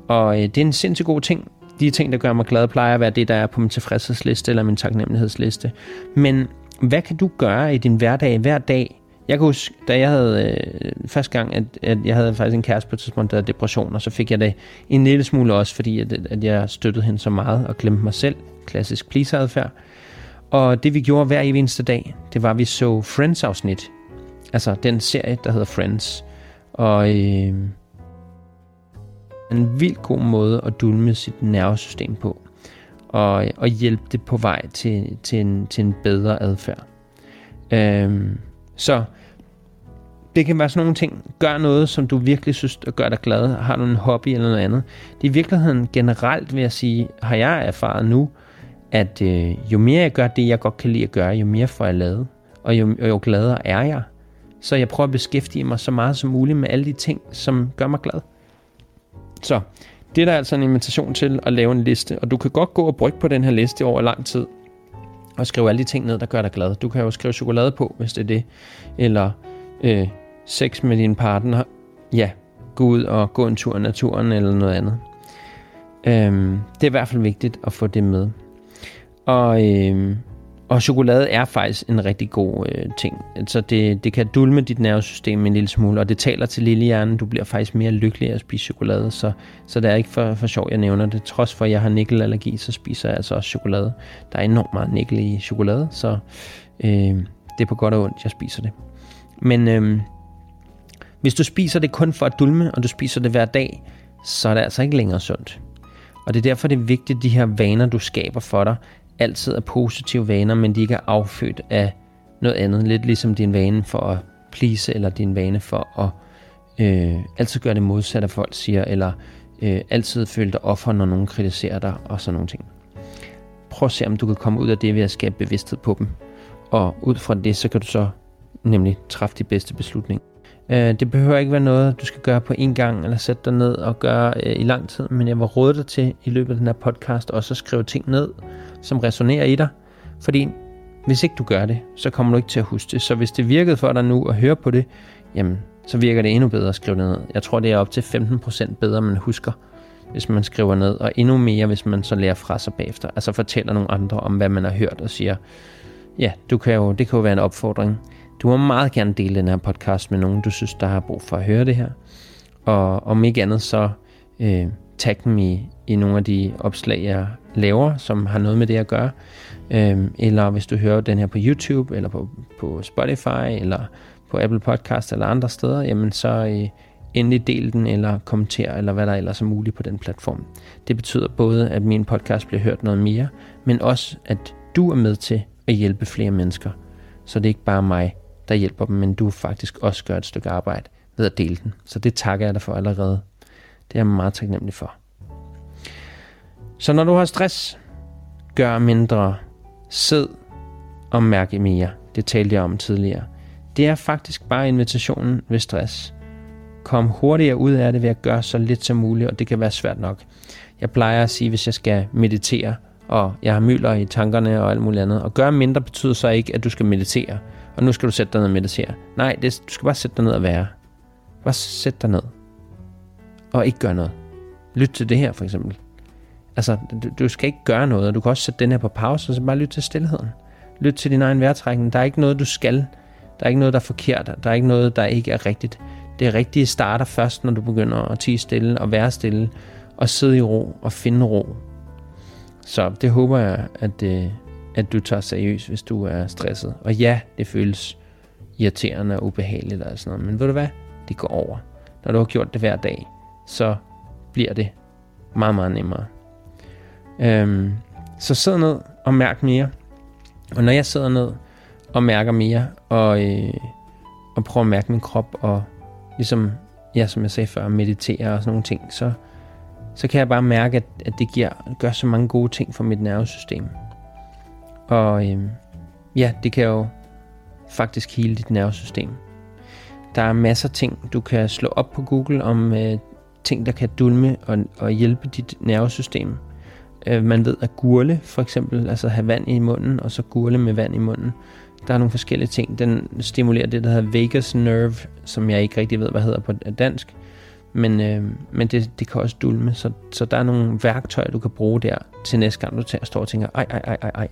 Og øh, det er en sindssygt god ting. De ting, der gør mig glad, plejer at være det, der er på min tilfredshedsliste eller min taknemmelighedsliste. Men hvad kan du gøre i din hverdag hver dag? Jeg kan huske, da jeg havde øh, første gang, at, at jeg havde faktisk en kæreste på et tidspunkt, der havde depression, og så fik jeg det en lille smule også, fordi at, at jeg støttede hende så meget og glemte mig selv. Klassisk pleaseadfærd. Og det vi gjorde hver eneste dag, det var, at vi så Friends-afsnit. Altså den serie, der hedder Friends. Og øh, en vild god måde at dulme sit nervesystem på. Og, og hjælpe det på vej til, til, en, til en bedre adfærd. Øh, så det kan være sådan nogle ting. Gør noget, som du virkelig synes gør dig glad. Har du en hobby eller noget andet. Det er i virkeligheden generelt, vil jeg sige, har jeg erfaret nu, at øh, jo mere jeg gør det, jeg godt kan lide at gøre, jo mere får jeg lavet. Og jo, jo gladere er jeg. Så jeg prøver at beskæftige mig så meget som muligt med alle de ting, som gør mig glad. Så det er der altså en invitation til at lave en liste, og du kan godt gå og brygge på den her liste over lang tid, og skrive alle de ting ned, der gør dig glad. Du kan jo skrive chokolade på, hvis det er det, eller øh, sex med din partner, ja, gå ud og gå en tur i naturen, eller noget andet. Øhm, det er i hvert fald vigtigt at få det med. Og øhm, og chokolade er faktisk en rigtig god øh, ting. Altså det, det kan dulme dit nervesystem en lille smule, og det taler til lillehjernen. Du bliver faktisk mere lykkelig af at spise chokolade, så, så det er ikke for, for sjov, jeg nævner det. Trods for, at jeg har nikkelallergi, så spiser jeg altså også chokolade. Der er enormt meget nikkel i chokolade, så øh, det er på godt og ondt, jeg spiser det. Men øh, hvis du spiser det kun for at dulme, og du spiser det hver dag, så er det altså ikke længere sundt. Og det er derfor, det er vigtigt, de her vaner, du skaber for dig, altid er positive vaner, men de ikke er affødt af noget andet. Lidt ligesom din vane for at please, eller din vane for at øh, altid gøre det modsatte, af folk siger, eller øh, altid føle dig offer, når nogen kritiserer dig, og sådan nogle ting. Prøv at se, om du kan komme ud af det ved at skabe bevidsthed på dem. Og ud fra det, så kan du så nemlig træffe de bedste beslutninger. Øh, det behøver ikke være noget, du skal gøre på en gang, eller sætte dig ned og gøre øh, i lang tid, men jeg vil råde dig til i løbet af den her podcast også at skrive ting ned, som resonerer i dig. Fordi hvis ikke du gør det, så kommer du ikke til at huske det. Så hvis det virkede for dig nu at høre på det, jamen, så virker det endnu bedre at skrive det ned. Jeg tror, det er op til 15% bedre, man husker, hvis man skriver ned, og endnu mere, hvis man så lærer fra sig bagefter. Altså fortæller nogle andre om, hvad man har hørt, og siger, ja, du kan jo, det kan jo være en opfordring. Du må meget gerne dele den her podcast med nogen, du synes, der har brug for at høre det her. Og om ikke andet, så øh, tag dem i, i nogle af de opslag, jeg laver, som har noget med det at gøre. Øhm, eller hvis du hører den her på YouTube, eller på, på Spotify, eller på Apple Podcast, eller andre steder, jamen så øh, endelig del den, eller kommenter, eller hvad der ellers er muligt på den platform. Det betyder både, at min podcast bliver hørt noget mere, men også, at du er med til at hjælpe flere mennesker. Så det er ikke bare mig, der hjælper dem, men du faktisk også gør et stykke arbejde ved at dele den. Så det takker jeg dig for allerede. Det er jeg meget taknemmelig for. Så når du har stress, gør mindre, sid og mærke mere. Det talte jeg om tidligere. Det er faktisk bare invitationen ved stress. Kom hurtigere ud af det ved at gøre så lidt som muligt, og det kan være svært nok. Jeg plejer at sige, hvis jeg skal meditere, og jeg har mylder i tankerne og alt muligt andet. Og gøre mindre betyder så ikke, at du skal meditere. Og nu skal du sætte dig ned og meditere. Nej, det, du skal bare sætte dig ned og være. Bare sæt dig ned. Og ikke gøre noget. Lyt til det her, for eksempel. Altså, du, du skal ikke gøre noget. Du kan også sætte den her på pause, og så bare lytte til stillheden. Lyt til din egen vejrtrækning. Der er ikke noget, du skal. Der er ikke noget, der er forkert. Der er ikke noget, der ikke er rigtigt. Det rigtige starter først, når du begynder at tige stille og være stille, og sidde i ro og finde ro. Så det håber jeg, at, øh, at du tager seriøst, hvis du er stresset. Og ja, det føles irriterende og ubehageligt og sådan noget, men ved du hvad? Det går over. Når du har gjort det hver dag, så bliver det meget, meget nemmere. Øhm, så sid ned og mærk mere. Og når jeg sidder ned og mærker mere, og, øh, og prøver at mærke min krop, og ligesom, ja, som jeg sagde før, meditere og sådan nogle ting, så, så kan jeg bare mærke, at, at det giver, gør så mange gode ting for mit nervesystem. Og øh, ja, det kan jo faktisk hele dit nervesystem. Der er masser af ting, du kan slå op på Google om øh, ting, der kan dulme og, og hjælpe dit nervesystem. Øh, man ved at gurle, for eksempel, altså have vand i munden, og så gurle med vand i munden. Der er nogle forskellige ting. Den stimulerer det, der hedder vagus nerve, som jeg ikke rigtig ved, hvad hedder på dansk. Men, øh, men det, det kan også dulme, så, så der er nogle værktøjer, du kan bruge der til næste gang, du tager, står og tænker, ej, ej, ej, ej, ej.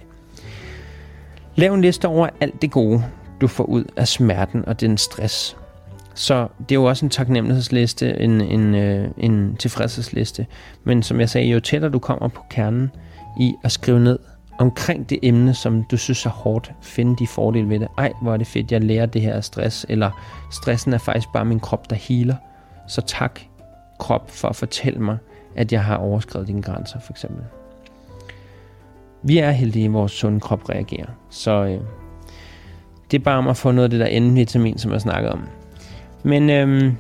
Lav en liste over alt det gode, du får ud af smerten og den stress. Så det er jo også en taknemmelighedsliste, en, en, øh, en tilfredshedsliste. Men som jeg sagde, jo tættere du kommer på kernen i at skrive ned omkring det emne, som du synes er hårdt, finde de fordele ved det. Ej, hvor er det fedt, jeg lærer det her af stress, eller stressen er faktisk bare min krop, der healer. Så tak krop for at fortælle mig, at jeg har overskrevet dine grænser, for eksempel. Vi er heldige, at vores sunde krop reagerer. Så øh, det er bare om at få noget af det der N-vitamin, som jeg snakkede om. Men øh,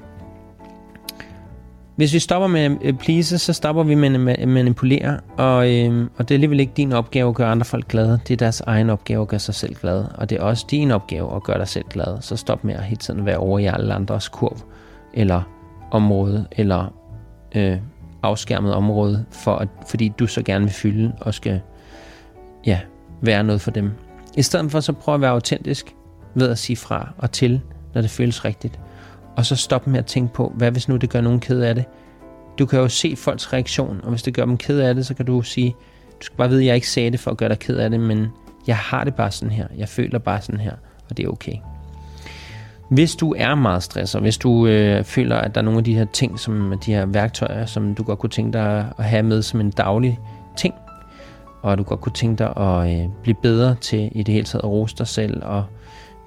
hvis vi stopper med at please, så stopper vi med at manipulere, og, øh, og det er alligevel ikke din opgave at gøre andre folk glade. Det er deres egen opgave at gøre sig selv glad, og det er også din opgave at gøre dig selv glad. Så stop med at hele tiden være over i alle andres kurv, eller område, eller øh, afskærmet område, for at, fordi du så gerne vil fylde og skal ja, være noget for dem. I stedet for så prøv at være autentisk ved at sige fra og til, når det føles rigtigt. Og så stop med at tænke på, hvad hvis nu det gør nogen ked af det? Du kan jo se folks reaktion, og hvis det gør dem ked af det, så kan du sige, du skal bare vide, at jeg ikke sagde det for at gøre dig ked af det, men jeg har det bare sådan her. Jeg føler bare sådan her, og det er okay. Hvis du er meget stresset, hvis du øh, føler, at der er nogle af de her ting, som de her værktøjer, som du godt kunne tænke dig at have med som en daglig ting, og du godt kunne tænke dig at øh, blive bedre til i det hele taget at rose dig selv og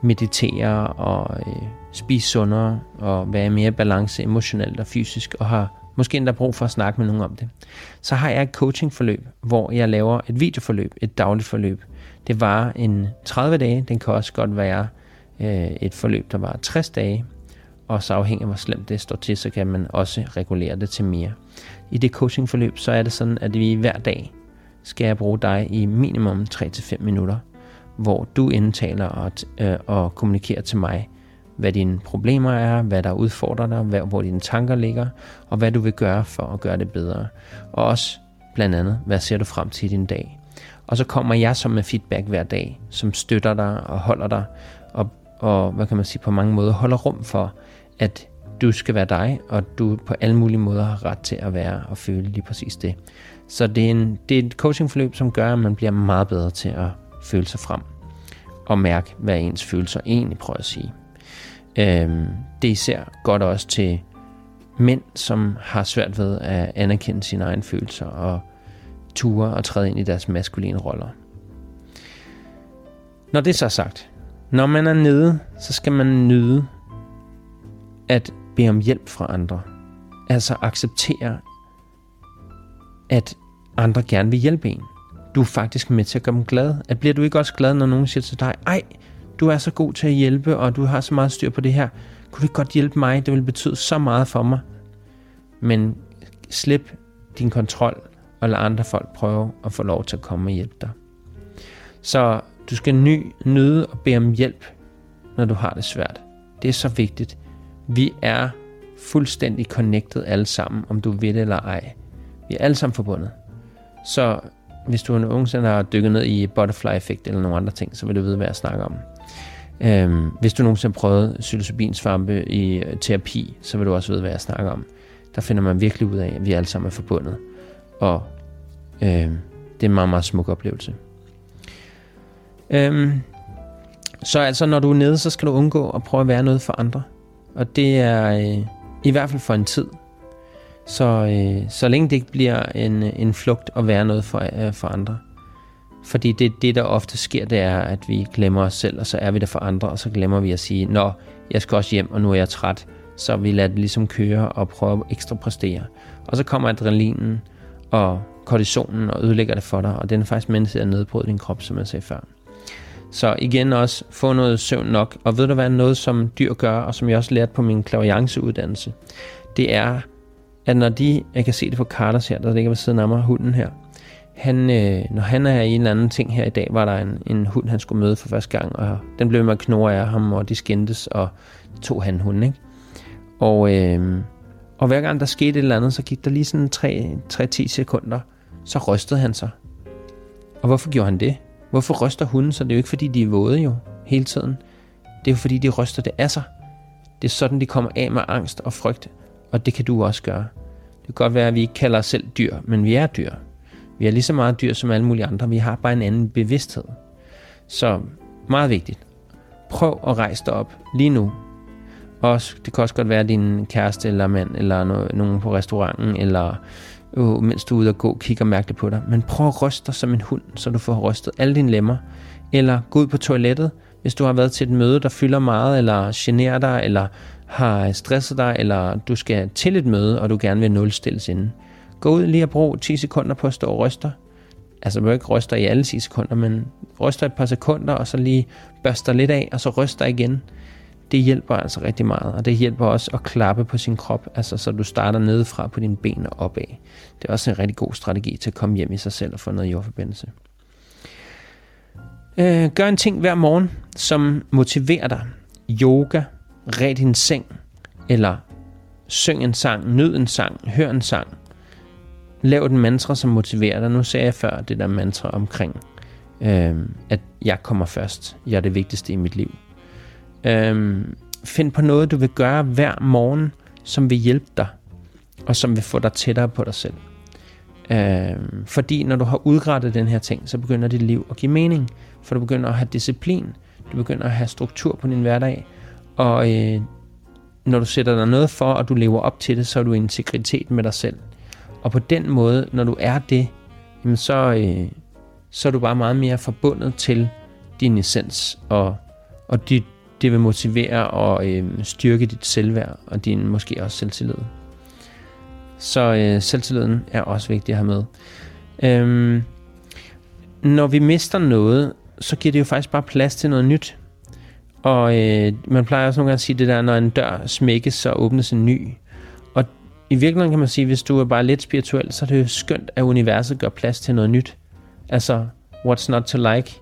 meditere og øh, spise sundere og være mere balance emotionelt og fysisk og har måske endda brug for at snakke med nogen om det, så har jeg et coachingforløb, hvor jeg laver et videoforløb, et dagligt forløb. Det var en 30 dage, den kan også godt være øh, et forløb, der var 60 dage, og så afhængig af hvor slemt det står til, så kan man også regulere det til mere. I det coachingforløb, så er det sådan, at vi hver dag skal jeg bruge dig i minimum 3-5 minutter, hvor du indtaler og, øh, og kommunikerer til mig, hvad dine problemer er, hvad der udfordrer dig, hvad, hvor dine tanker ligger, og hvad du vil gøre for at gøre det bedre. Og også blandt andet, hvad ser du frem til i din dag. Og så kommer jeg som med feedback hver dag, som støtter dig og holder dig, og, og hvad kan man sige, på mange måder holder rum for, at du skal være dig, og du på alle mulige måder har ret til at være og føle lige præcis det. Så det er, en, det er et coachingforløb, som gør, at man bliver meget bedre til at føle sig frem og mærke, hvad ens følelser egentlig prøver at sige. Øhm, det er især godt også til mænd, som har svært ved at anerkende sine egne følelser og ture og træde ind i deres maskuline roller. Når det er sagt, når man er nede, så skal man nyde at bede om hjælp fra andre. Altså acceptere, at andre gerne vil hjælpe en. Du er faktisk med til at gøre dem glade. At bliver du ikke også glad, når nogen siger til dig, ej, du er så god til at hjælpe, og du har så meget styr på det her. Kunne du ikke godt hjælpe mig? Det vil betyde så meget for mig. Men slip din kontrol, og lad andre folk prøve at få lov til at komme og hjælpe dig. Så du skal ny, nyde og bede om hjælp, når du har det svært. Det er så vigtigt. Vi er fuldstændig connected alle sammen, om du ved det eller ej. Vi er alle sammen forbundet. Så hvis du nogensinde har dykket ned i butterfly effekt eller nogle andre ting, så vil du vide, hvad jeg snakker om. Øhm, hvis du nogensinde har prøvet psilocybinsvampe i øh, terapi, så vil du også vide, hvad jeg snakker om. Der finder man virkelig ud af, at vi alle sammen er forbundet. Og øhm, det er en meget, meget smuk oplevelse. Øhm, så altså, når du er nede, så skal du undgå at prøve at være noget for andre. Og det er øh, i hvert fald for en tid. Så, øh, så længe det ikke bliver en, en flugt at være noget for, øh, for andre. Fordi det, det, der ofte sker, det er, at vi glemmer os selv, og så er vi der for andre, og så glemmer vi at sige, Nå, jeg skal også hjem, og nu er jeg træt. Så vi lader det ligesom køre og prøve at ekstra præstere. Og så kommer adrenalinen og kortisonen og ødelægger det for dig, og den er faktisk med til at nedbryde din krop, som jeg sagde før. Så igen også, få noget søvn nok. Og ved du hvad, noget som dyr gør, og som jeg også lærte på min klavianceuddannelse, det er, at når de, jeg kan se det på Carters her, der ligger ved siden af mig, hunden her, han, øh, når han er i en eller anden ting her i dag, var der en, en hund, han skulle møde for første gang, og den blev med at knurre af ham, og de skændtes, og tog han hunden, ikke? Og, øh, og hver gang der skete et eller andet, så gik der lige sådan 3-10 sekunder, så rystede han sig. Og hvorfor gjorde han det? Hvorfor ryster hunden så? Det er jo ikke fordi, de er våde jo hele tiden. Det er jo fordi, de ryster det af sig. Det er sådan, de kommer af med angst og frygt, og det kan du også gøre. Det kan godt være, at vi ikke kalder os selv dyr, men vi er dyr. Vi er lige så meget dyr som alle mulige andre. Vi har bare en anden bevidsthed. Så meget vigtigt. Prøv at rejse dig op lige nu. Også, det kan også godt være din kæreste eller mand, eller no, nogen på restauranten, eller uh, mens du er ude og gå, kigger mærkeligt på dig. Men prøv at ryste dig som en hund, så du får rystet alle dine lemmer. Eller gå ud på toilettet, hvis du har været til et møde, der fylder meget, eller generer dig, eller har stresset dig, eller du skal til et møde, og du gerne vil nulstilles inden. Gå ud lige og brug 10 sekunder på at stå og ryste Altså, du ikke ryste i alle 10 sekunder, men ryster et par sekunder, og så lige børster lidt af, og så ryster igen det hjælper altså rigtig meget, og det hjælper også at klappe på sin krop, altså så du starter nedefra på dine ben og opad. Det er også en rigtig god strategi til at komme hjem i sig selv og få noget jordforbindelse. Øh, gør en ting hver morgen, som motiverer dig. Yoga, red din seng, eller syng en sang, nyd en sang, hør en sang. Lav et mantra, som motiverer dig. Nu sagde jeg før det der mantra omkring, øh, at jeg kommer først. Jeg er det vigtigste i mit liv. Øh, find på noget, du vil gøre hver morgen, som vil hjælpe dig, og som vil få dig tættere på dig selv. Øh, fordi når du har udrettet den her ting, så begynder dit liv at give mening, for du begynder at have disciplin, du begynder at have struktur på din hverdag, og øh, når du sætter dig noget for, og du lever op til det, så er du i integritet med dig selv. Og på den måde, når du er det, jamen så, øh, så er du bare meget mere forbundet til din essens og, og det, det vil motivere og øh, styrke dit selvværd og din måske også selvtillid. Så øh, selvtilliden er også vigtig at have med. Øhm, når vi mister noget, så giver det jo faktisk bare plads til noget nyt. Og øh, man plejer også nogle gange at sige det der, når en dør smækkes, så åbnes en ny. Og i virkeligheden kan man sige, hvis du er bare lidt spirituel, så er det jo skønt, at universet gør plads til noget nyt. Altså, what's not to like?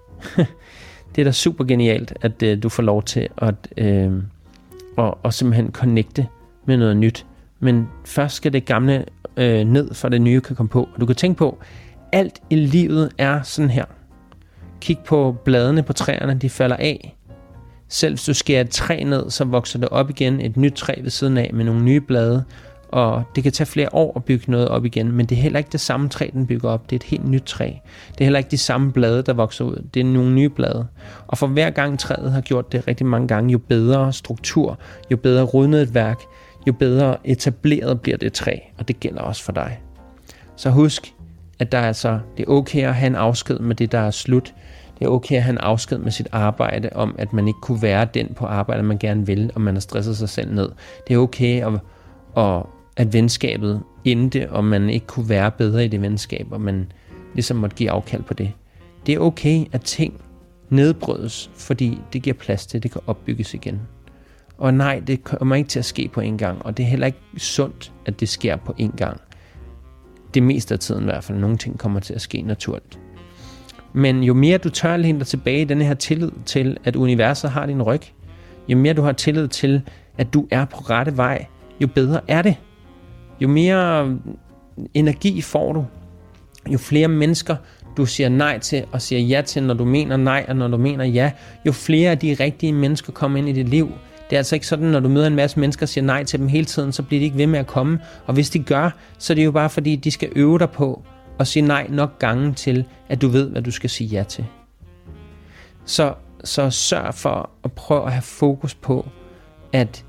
det er da super genialt, at øh, du får lov til at øh, og, og simpelthen connecte med noget nyt. Men først skal det gamle øh, ned, for det nye kan komme på. Og du kan tænke på, alt i livet er sådan her. Kig på bladene på træerne, de falder af. Selv hvis du skærer et træ ned, så vokser det op igen, et nyt træ ved siden af med nogle nye blade og det kan tage flere år at bygge noget op igen, men det er heller ikke det samme træ, den bygger op. Det er et helt nyt træ. Det er heller ikke de samme blade, der vokser ud. Det er nogle nye blade. Og for hver gang træet har gjort det rigtig mange gange, jo bedre struktur, jo bedre rodnet værk, jo bedre etableret bliver det træ, og det gælder også for dig. Så husk, at der er altså, det er okay at have en afsked med det, der er slut. Det er okay at have en afsked med sit arbejde, om at man ikke kunne være den på arbejde, man gerne vil, og man har stresset sig selv ned. Det er okay at, at at venskabet endte, og man ikke kunne være bedre i det venskab, og man ligesom måtte give afkald på det. Det er okay, at ting nedbrydes, fordi det giver plads til, at det kan opbygges igen. Og nej, det kommer ikke til at ske på en gang, og det er heller ikke sundt, at det sker på en gang. Det meste af tiden i hvert fald. Nogle ting kommer til at ske naturligt. Men jo mere du tør læne dig tilbage i den her tillid til, at universet har din ryg, jo mere du har tillid til, at du er på rette vej, jo bedre er det. Jo mere mm, energi får du, jo flere mennesker du siger nej til og siger ja til, når du mener nej og når du mener ja, jo flere af de rigtige mennesker kommer ind i dit liv. Det er altså ikke sådan, når du møder en masse mennesker og siger nej til dem hele tiden, så bliver de ikke ved med at komme. Og hvis de gør, så er det jo bare fordi, de skal øve dig på og sige nej nok gange til, at du ved, hvad du skal sige ja til. Så, så sørg for at prøve at have fokus på at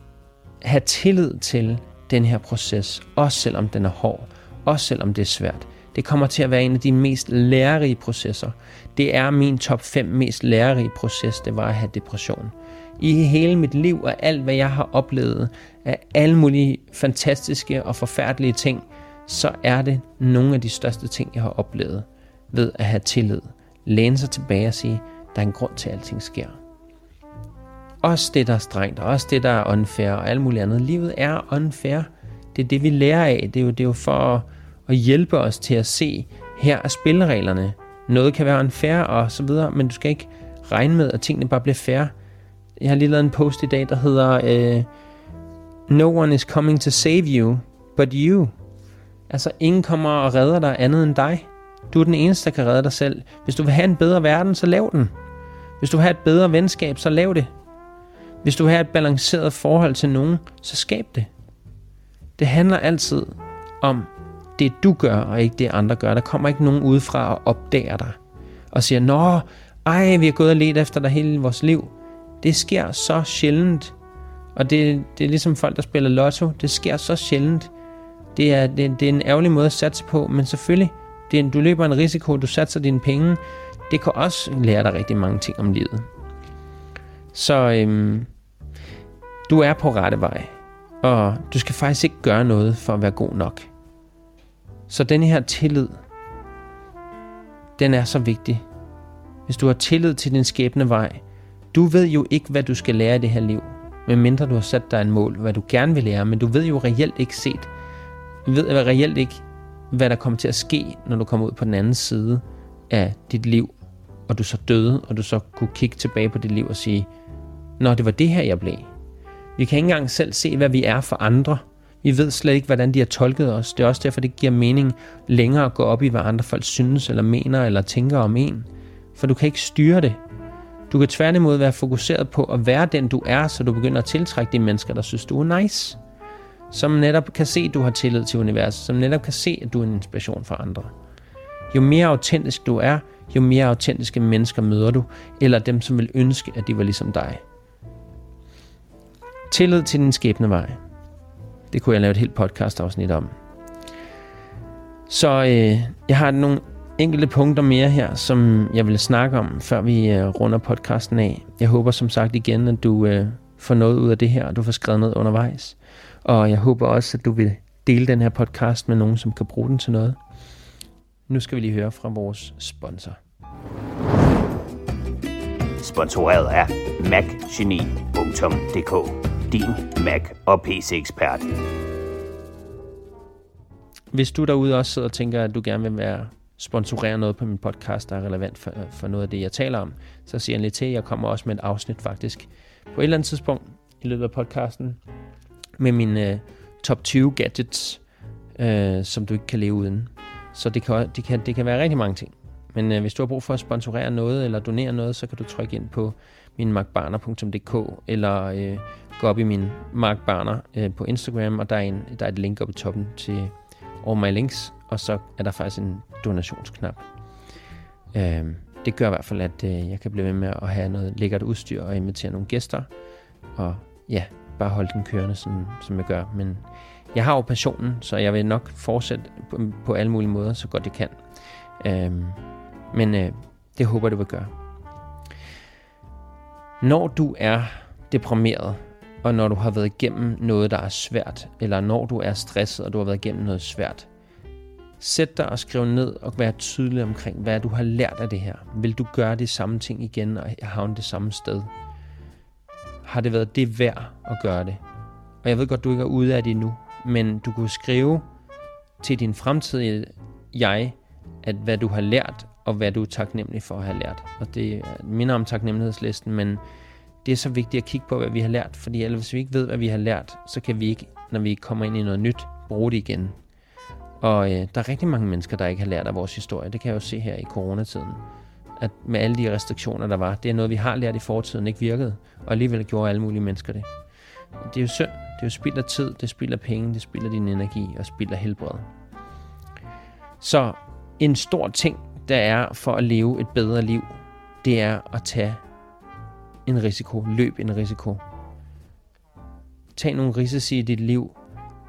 have tillid til den her proces, også selvom den er hård, også selvom det er svært. Det kommer til at være en af de mest lærerige processer. Det er min top 5 mest lærerige proces, det var at have depression. I hele mit liv og alt, hvad jeg har oplevet af alle mulige fantastiske og forfærdelige ting, så er det nogle af de største ting, jeg har oplevet ved at have tillid. Læne sig tilbage og sige, der er en grund til, at alting sker. Også det, der er strengt, og også det, der er unfair, og alt muligt andet. Livet er unfair. Det er det, vi lærer af. Det er jo, det er jo for at hjælpe os til at se, her er spillereglerne. Noget kan være unfair og så videre, men du skal ikke regne med, at tingene bare bliver fair. Jeg har lige lavet en post i dag, der hedder øh, No one is coming to save you, but you. Altså, ingen kommer og redder dig andet end dig. Du er den eneste, der kan redde dig selv. Hvis du vil have en bedre verden, så lav den. Hvis du vil have et bedre venskab, så lav det. Hvis du vil have et balanceret forhold til nogen, så skab det. Det handler altid om det, du gør, og ikke det, andre gør. Der kommer ikke nogen udefra og opdager dig og siger, Nå, ej, vi har gået og let efter dig hele vores liv. Det sker så sjældent. Og det, det er ligesom folk, der spiller lotto. Det sker så sjældent. Det er, det, det er en ærgerlig måde at satse på, men selvfølgelig, det er, du løber en risiko, du satser dine penge. Det kan også lære dig rigtig mange ting om livet. Så øhm, du er på rette vej, og du skal faktisk ikke gøre noget for at være god nok. Så den her tillid, den er så vigtig. Hvis du har tillid til din skæbne vej, du ved jo ikke, hvad du skal lære i det her liv, medmindre du har sat dig en mål, hvad du gerne vil lære, men du ved jo reelt ikke set, vi ved reelt ikke, hvad der kommer til at ske, når du kommer ud på den anden side af dit liv, og du så døde, og du så kunne kigge tilbage på dit liv og sige, Nå, det var det her, jeg blev. Vi kan ikke engang selv se, hvad vi er for andre. Vi ved slet ikke, hvordan de har tolket os. Det er også derfor, det giver mening længere at gå op i, hvad andre folk synes, eller mener, eller tænker om en. For du kan ikke styre det. Du kan tværtimod være fokuseret på at være den, du er, så du begynder at tiltrække de mennesker, der synes, du er nice. Som netop kan se, at du har tillid til universet. Som netop kan se, at du er en inspiration for andre. Jo mere autentisk du er, jo mere autentiske mennesker møder du, eller dem, som vil ønske, at de var ligesom dig. Tillid til din skæbnevej. Det kunne jeg lave et helt podcast afsnit om. Så øh, jeg har nogle enkelte punkter mere her, som jeg vil snakke om, før vi øh, runder podcasten af. Jeg håber som sagt igen, at du øh, får noget ud af det her, og du får skrevet noget undervejs. Og jeg håber også, at du vil dele den her podcast med nogen, som kan bruge den til noget. Nu skal vi lige høre fra vores sponsor. Sponsoreret af macgeni.dk din Mac- og PC-ekspert. Hvis du derude også sidder og tænker, at du gerne vil være sponsorere noget på min podcast, der er relevant for, for noget af det, jeg taler om, så siger jeg lidt til. Jeg kommer også med et afsnit faktisk på et eller andet tidspunkt i løbet af podcasten med mine uh, top 20 gadgets, uh, som du ikke kan leve uden. Så det kan, det kan, det kan være rigtig mange ting. Men uh, hvis du har brug for at sponsorere noget eller donere noget, så kan du trykke ind på min markbarner.dk eller uh, gå op i min Mark Barner øh, på Instagram, og der er, en, der er et link oppe i toppen til All My Links, og så er der faktisk en donationsknap. Øh, det gør i hvert fald, at øh, jeg kan blive ved med at have noget lækkert udstyr og invitere nogle gæster, og ja, bare holde den kørende, som, som jeg gør. Men jeg har jo passionen, så jeg vil nok fortsætte på, på alle mulige måder, så godt jeg kan. Øhm, men øh, det håber jeg, du vil gøre. Når du er deprimeret, og når du har været igennem noget, der er svært, eller når du er stresset, og du har været igennem noget svært, Sæt dig og skriv ned og vær tydelig omkring, hvad du har lært af det her. Vil du gøre de samme ting igen og havne det samme sted? Har det været det værd at gøre det? Og jeg ved godt, du ikke er ude af det endnu, men du kunne skrive til din fremtidige jeg, at hvad du har lært, og hvad du er taknemmelig for at have lært. Og det minder om taknemmelighedslisten, men det er så vigtigt at kigge på, hvad vi har lært, fordi ellers hvis vi ikke ved, hvad vi har lært, så kan vi ikke, når vi kommer ind i noget nyt, bruge det igen. Og øh, der er rigtig mange mennesker, der ikke har lært af vores historie. Det kan jeg jo se her i coronatiden. At med alle de restriktioner, der var, det er noget, vi har lært i fortiden, ikke virkede. Og alligevel gjorde alle mulige mennesker det. Det er jo synd. Det er jo spild af tid, det spilder penge, det spilder din energi og spilder helbred. Så en stor ting, der er for at leve et bedre liv, det er at tage en risiko. Løb en risiko. Tag nogle risici i dit liv.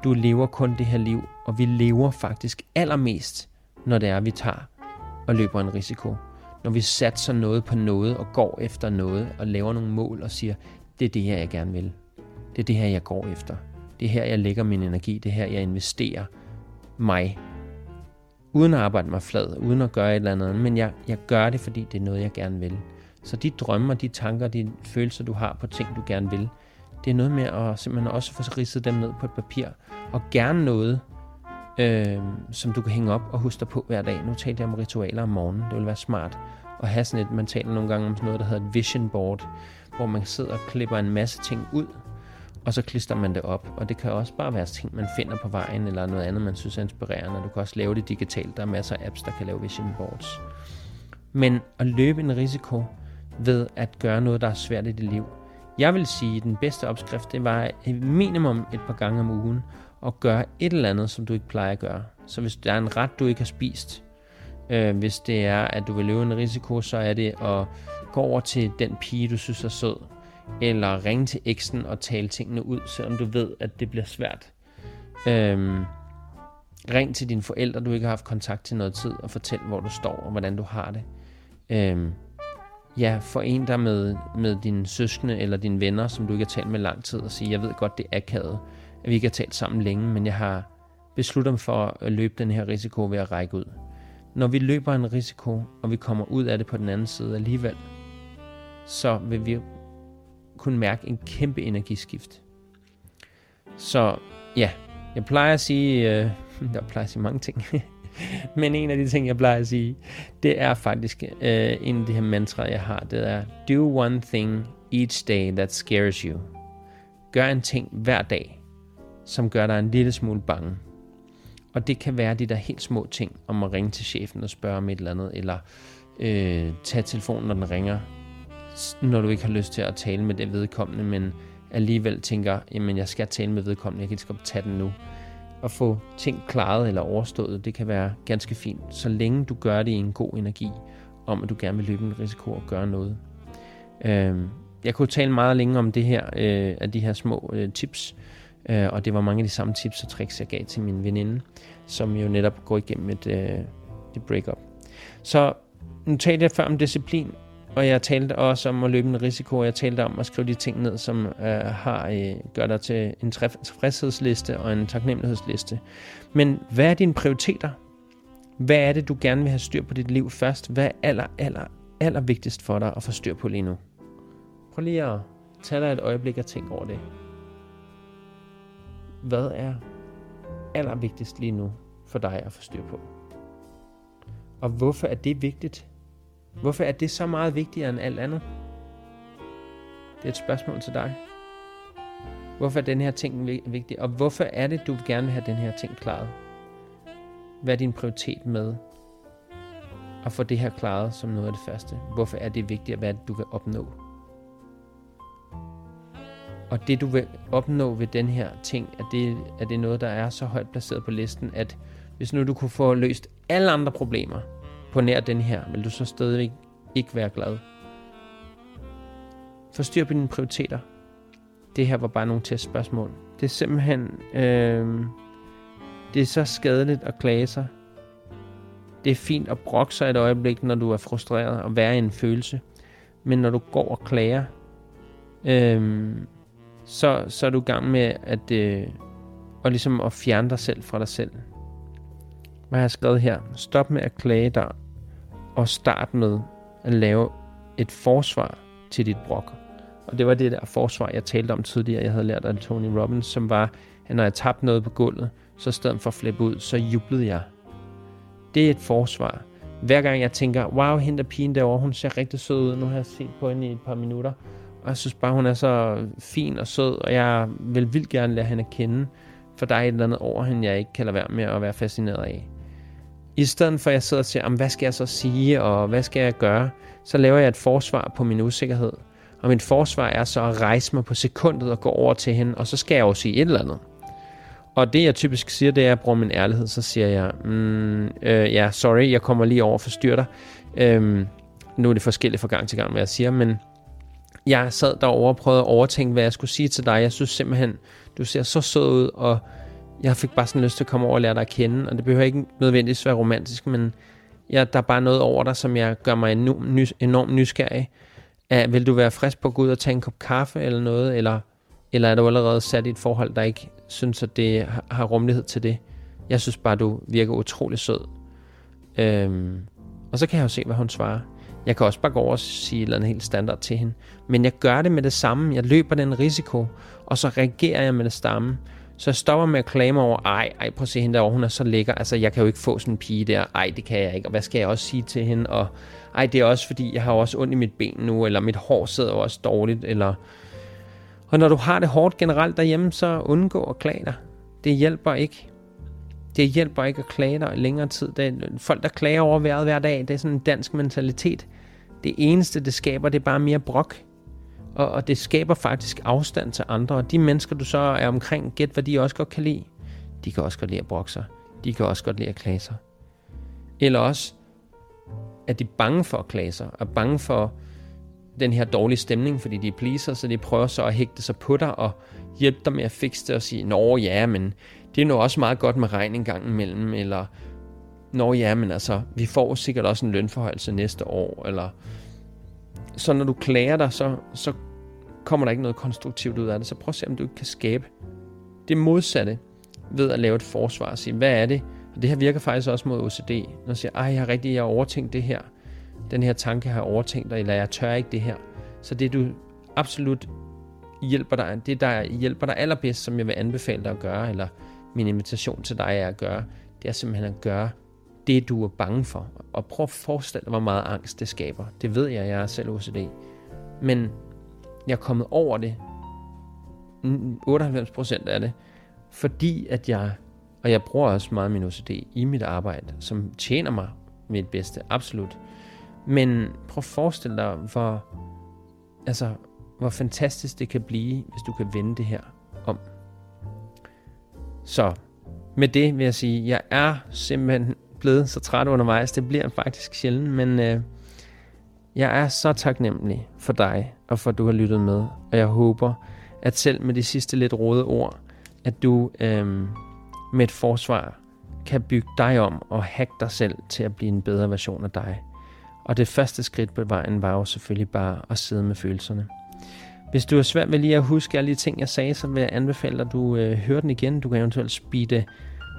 Du lever kun det her liv, og vi lever faktisk allermest, når det er, vi tager og løber en risiko. Når vi satser noget på noget og går efter noget og laver nogle mål og siger, det er det her, jeg gerne vil. Det er det her, jeg går efter. Det er her, jeg lægger min energi. Det er her, jeg investerer mig. Uden at arbejde mig flad, uden at gøre et eller andet. Men jeg, jeg gør det, fordi det er noget, jeg gerne vil. Så de drømme, de tanker, de følelser, du har på ting, du gerne vil, det er noget med at simpelthen også få ridset dem ned på et papir. Og gerne noget, øh, som du kan hænge op og huske dig på hver dag. Nu talte jeg om ritualer om morgenen. Det vil være smart at have sådan et, man taler nogle gange om sådan noget, der hedder et vision board, hvor man sidder og klipper en masse ting ud, og så klister man det op. Og det kan også bare være ting, man finder på vejen, eller noget andet, man synes er inspirerende. Du kan også lave det digitalt. Der er masser af apps, der kan lave vision boards. Men at løbe en risiko ved at gøre noget, der er svært i dit liv. Jeg vil sige, at den bedste opskrift, det var minimum et par gange om ugen, at gøre et eller andet, som du ikke plejer at gøre. Så hvis der er en ret, du ikke har spist, øh, hvis det er, at du vil løbe en risiko, så er det at gå over til den pige, du synes er sød, eller ringe til eksen og tale tingene ud, selvom du ved, at det bliver svært. Øhm, ring til dine forældre, du ikke har haft kontakt til noget tid, og fortæl, hvor du står og hvordan du har det. Øhm, ja, foren dig med, med dine søskende eller dine venner, som du ikke har talt med lang tid, og sige, jeg ved godt, det er akavet, at vi ikke har talt sammen længe, men jeg har besluttet mig for at løbe den her risiko ved at række ud. Når vi løber en risiko, og vi kommer ud af det på den anden side alligevel, så vil vi kunne mærke en kæmpe energiskift. Så ja, jeg plejer at sige, øh, jeg plejer at sige mange ting, men en af de ting, jeg plejer at sige, det er faktisk øh, en af de her mantraer, jeg har. Det er, do one thing each day that scares you. Gør en ting hver dag, som gør dig en lille smule bange. Og det kan være de der helt små ting, om at ringe til chefen og spørge om et eller andet, eller øh, tage telefonen, når den ringer, når du ikke har lyst til at tale med det vedkommende, men alligevel tænker, jamen jeg skal tale med vedkommende, jeg kan ikke tage den nu. At få ting klaret eller overstået, det kan være ganske fint, så længe du gør det i en god energi, om at du gerne vil løbe en risiko og gøre noget. Øh, jeg kunne tale meget længe om det her, øh, af de her små øh, tips, øh, og det var mange af de samme tips og tricks, jeg gav til min veninde, som jo netop går igennem et, øh, et breakup. Så nu talte jeg før om disciplin, og jeg talte også om at løbe en risiko, og jeg talte om at skrive de ting ned, som øh, har øh, gør dig til en tilfredshedsliste og en taknemmelighedsliste. Men hvad er dine prioriteter? Hvad er det, du gerne vil have styr på dit liv først? Hvad er aller, aller, aller vigtigst for dig at få styr på lige nu? Prøv lige at tage dig et øjeblik og tænke over det. Hvad er aller vigtigst lige nu for dig at få styr på? Og hvorfor er det vigtigt? Hvorfor er det så meget vigtigere end alt andet? Det er et spørgsmål til dig. Hvorfor er den her ting vigtig? Og hvorfor er det, du gerne vil have den her ting klaret? Hvad er din prioritet med at få det her klaret som noget af det første? Hvorfor er det vigtigt, hvad du vil opnå? Og det du vil opnå ved den her ting, er det, er det noget, der er så højt placeret på listen, at hvis nu du kunne få løst alle andre problemer, på nær den her, vil du så stadigvæk ikke være glad. Forstyr på dine prioriteter. Det her var bare nogle testspørgsmål. Det er simpelthen... Øh, det er så skadeligt at klage sig. Det er fint at brokke sig et øjeblik, når du er frustreret og være i en følelse. Men når du går og klager, øh, så, så er du i gang med at, øh, og ligesom at fjerne dig selv fra dig selv. Hvad har jeg skrevet her? Stop med at klage dig, og start med at lave et forsvar til dit brok. Og det var det der forsvar, jeg talte om tidligere, jeg havde lært af Tony Robbins, som var, at når jeg tabte noget på gulvet, så i stedet for at flippe ud, så jublede jeg. Det er et forsvar. Hver gang jeg tænker, wow, hende der pigen derovre, hun ser rigtig sød ud. Nu har jeg set på hende i et par minutter. Og jeg synes bare, hun er så fin og sød, og jeg vil vildt gerne lære hende at kende. For der er et eller andet over hende, jeg ikke kan lade være med at være fascineret af. I stedet for at jeg sidder og siger, hvad skal jeg så sige, og hvad skal jeg gøre, så laver jeg et forsvar på min usikkerhed. Og mit forsvar er så at rejse mig på sekundet og gå over til hende, og så skal jeg jo sige et eller andet. Og det jeg typisk siger, det er, at jeg bruger min ærlighed, så siger jeg, mm, øh, ja, sorry, jeg kommer lige over og forstyrrer dig. Øhm, nu er det forskelligt fra gang til gang, hvad jeg siger, men jeg sad derovre og prøvede at overtænke, hvad jeg skulle sige til dig. Jeg synes simpelthen, du ser så sød ud, og jeg fik bare sådan lyst til at komme over og lære dig at kende, og det behøver ikke nødvendigvis være romantisk, men ja, der er bare noget over dig, som jeg gør mig enormt, nys- enormt nysgerrig. Er, vil du være frisk på at gå ud og tage en kop kaffe eller noget, eller, eller er du allerede sat i et forhold, der ikke synes, at det har rummelighed til det? Jeg synes bare, du virker utrolig sød. Øhm, og så kan jeg jo se, hvad hun svarer. Jeg kan også bare gå over og sige et eller andet helt standard til hende. Men jeg gør det med det samme. Jeg løber den risiko, og så reagerer jeg med det samme. Så jeg stopper med at klage mig over, ej, ej, prøv at se hende derovre, hun er så lækker. Altså, jeg kan jo ikke få sådan en pige der. Ej, det kan jeg ikke. Og hvad skal jeg også sige til hende? Og ej, det er også fordi, jeg har også ondt i mit ben nu, eller mit hår sidder også dårligt, eller... Og når du har det hårdt generelt derhjemme, så undgå at klage dig. Det hjælper ikke. Det hjælper ikke at klage dig længere tid. Det er folk, der klager over vejret hver dag, det er sådan en dansk mentalitet. Det eneste, det skaber, det er bare mere brok. Og, og det skaber faktisk afstand til andre. Og de mennesker, du så er omkring, gæt hvad de også godt kan lide. De kan også godt lide at brokke sig. De kan også godt lide at klage sig. Eller også, at de er bange for at klage sig, er bange for den her dårlige stemning, fordi de er pleaser, så de prøver så at hægte sig på dig og hjælpe dig med at fikse det og sige, nå ja, men det er nu også meget godt med regn en gang imellem, eller nå ja, men altså, vi får sikkert også en lønforhøjelse næste år, eller så når du klager dig, så, så kommer der ikke noget konstruktivt ud af det. Så prøv at se, om du ikke kan skabe det modsatte ved at lave et forsvar og sige, hvad er det? Og det her virker faktisk også mod OCD. Når du siger, ej, jeg har rigtig jeg har overtænkt det her. Den her tanke har jeg overtænkt, eller jeg tør ikke det her. Så det du absolut hjælper dig, det der hjælper dig allerbedst, som jeg vil anbefale dig at gøre, eller min invitation til dig er at gøre, det er simpelthen at gøre det, du er bange for. Og prøv at forestille dig, hvor meget angst det skaber. Det ved jeg, jeg er selv OCD. Men jeg er kommet over det, 98% af det, fordi at jeg, og jeg bruger også meget min OCD i mit arbejde, som tjener mig mit bedste, absolut. Men prøv at forestille dig, hvor, altså, hvor fantastisk det kan blive, hvis du kan vende det her om. Så med det vil jeg sige, jeg er simpelthen blevet så træt undervejs. Det bliver faktisk sjældent, men øh, jeg er så taknemmelig for dig, og for at du har lyttet med. Og jeg håber, at selv med de sidste lidt råde ord, at du øh, med et forsvar kan bygge dig om og hacke dig selv til at blive en bedre version af dig. Og det første skridt på vejen var jo selvfølgelig bare at sidde med følelserne. Hvis du er svært ved lige at huske alle de ting, jeg sagde, så vil jeg anbefale dig, at du øh, hører den igen. Du kan eventuelt speede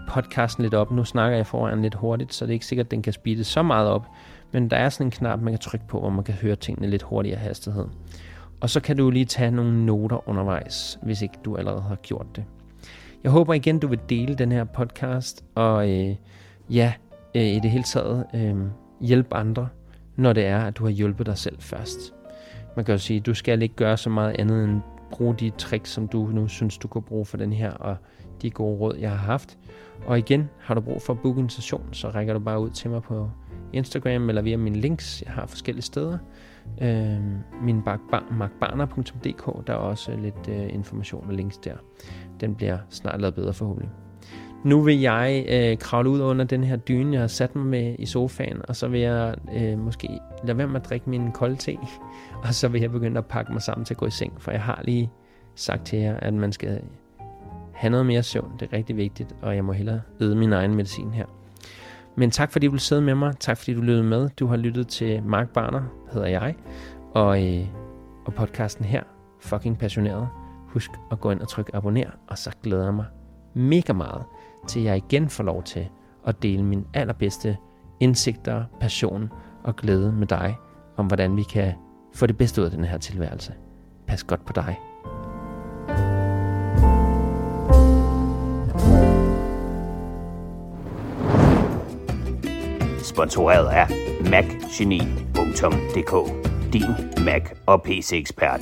podcasten lidt op. Nu snakker jeg foran lidt hurtigt, så det er ikke sikkert, at den kan speede så meget op. Men der er sådan en knap, man kan trykke på, hvor man kan høre tingene lidt hurtigere hastighed. Og så kan du lige tage nogle noter undervejs, hvis ikke du allerede har gjort det. Jeg håber igen, du vil dele den her podcast, og øh, ja, øh, i det hele taget øh, hjælpe andre, når det er, at du har hjulpet dig selv først. Man kan jo sige, at du skal ikke gøre så meget andet end bruge de tricks, som du nu synes, du kan bruge for den her, og de gode råd, jeg har haft. Og igen, har du brug for at booke en session, så rækker du bare ud til mig på Instagram eller via mine links. Jeg har forskellige steder. Øh, min markbarner.dk, der er også lidt øh, information og links der. Den bliver snart lavet bedre forhåbentlig. Nu vil jeg øh, kravle ud under den her dyne, jeg har sat mig med i sofaen, og så vil jeg øh, måske lade være med at drikke min kolde te, og så vil jeg begynde at pakke mig sammen til at gå i seng, for jeg har lige sagt til jer, at man skal have noget mere søvn. Det er rigtig vigtigt, og jeg må hellere æde min egen medicin her. Men tak fordi du sidde med mig. Tak fordi du lyttede med. Du har lyttet til Mark Barner, hedder jeg. Og, øh, og podcasten her, fucking passioneret. Husk at gå ind og trykke abonner, og så glæder jeg mig mega meget til jeg igen får lov til at dele min allerbedste indsigter, passion og glæde med dig om, hvordan vi kan få det bedste ud af den her tilværelse. Pas godt på dig. Sponsoreret af macgeni.dk Din Mac og PC-ekspert.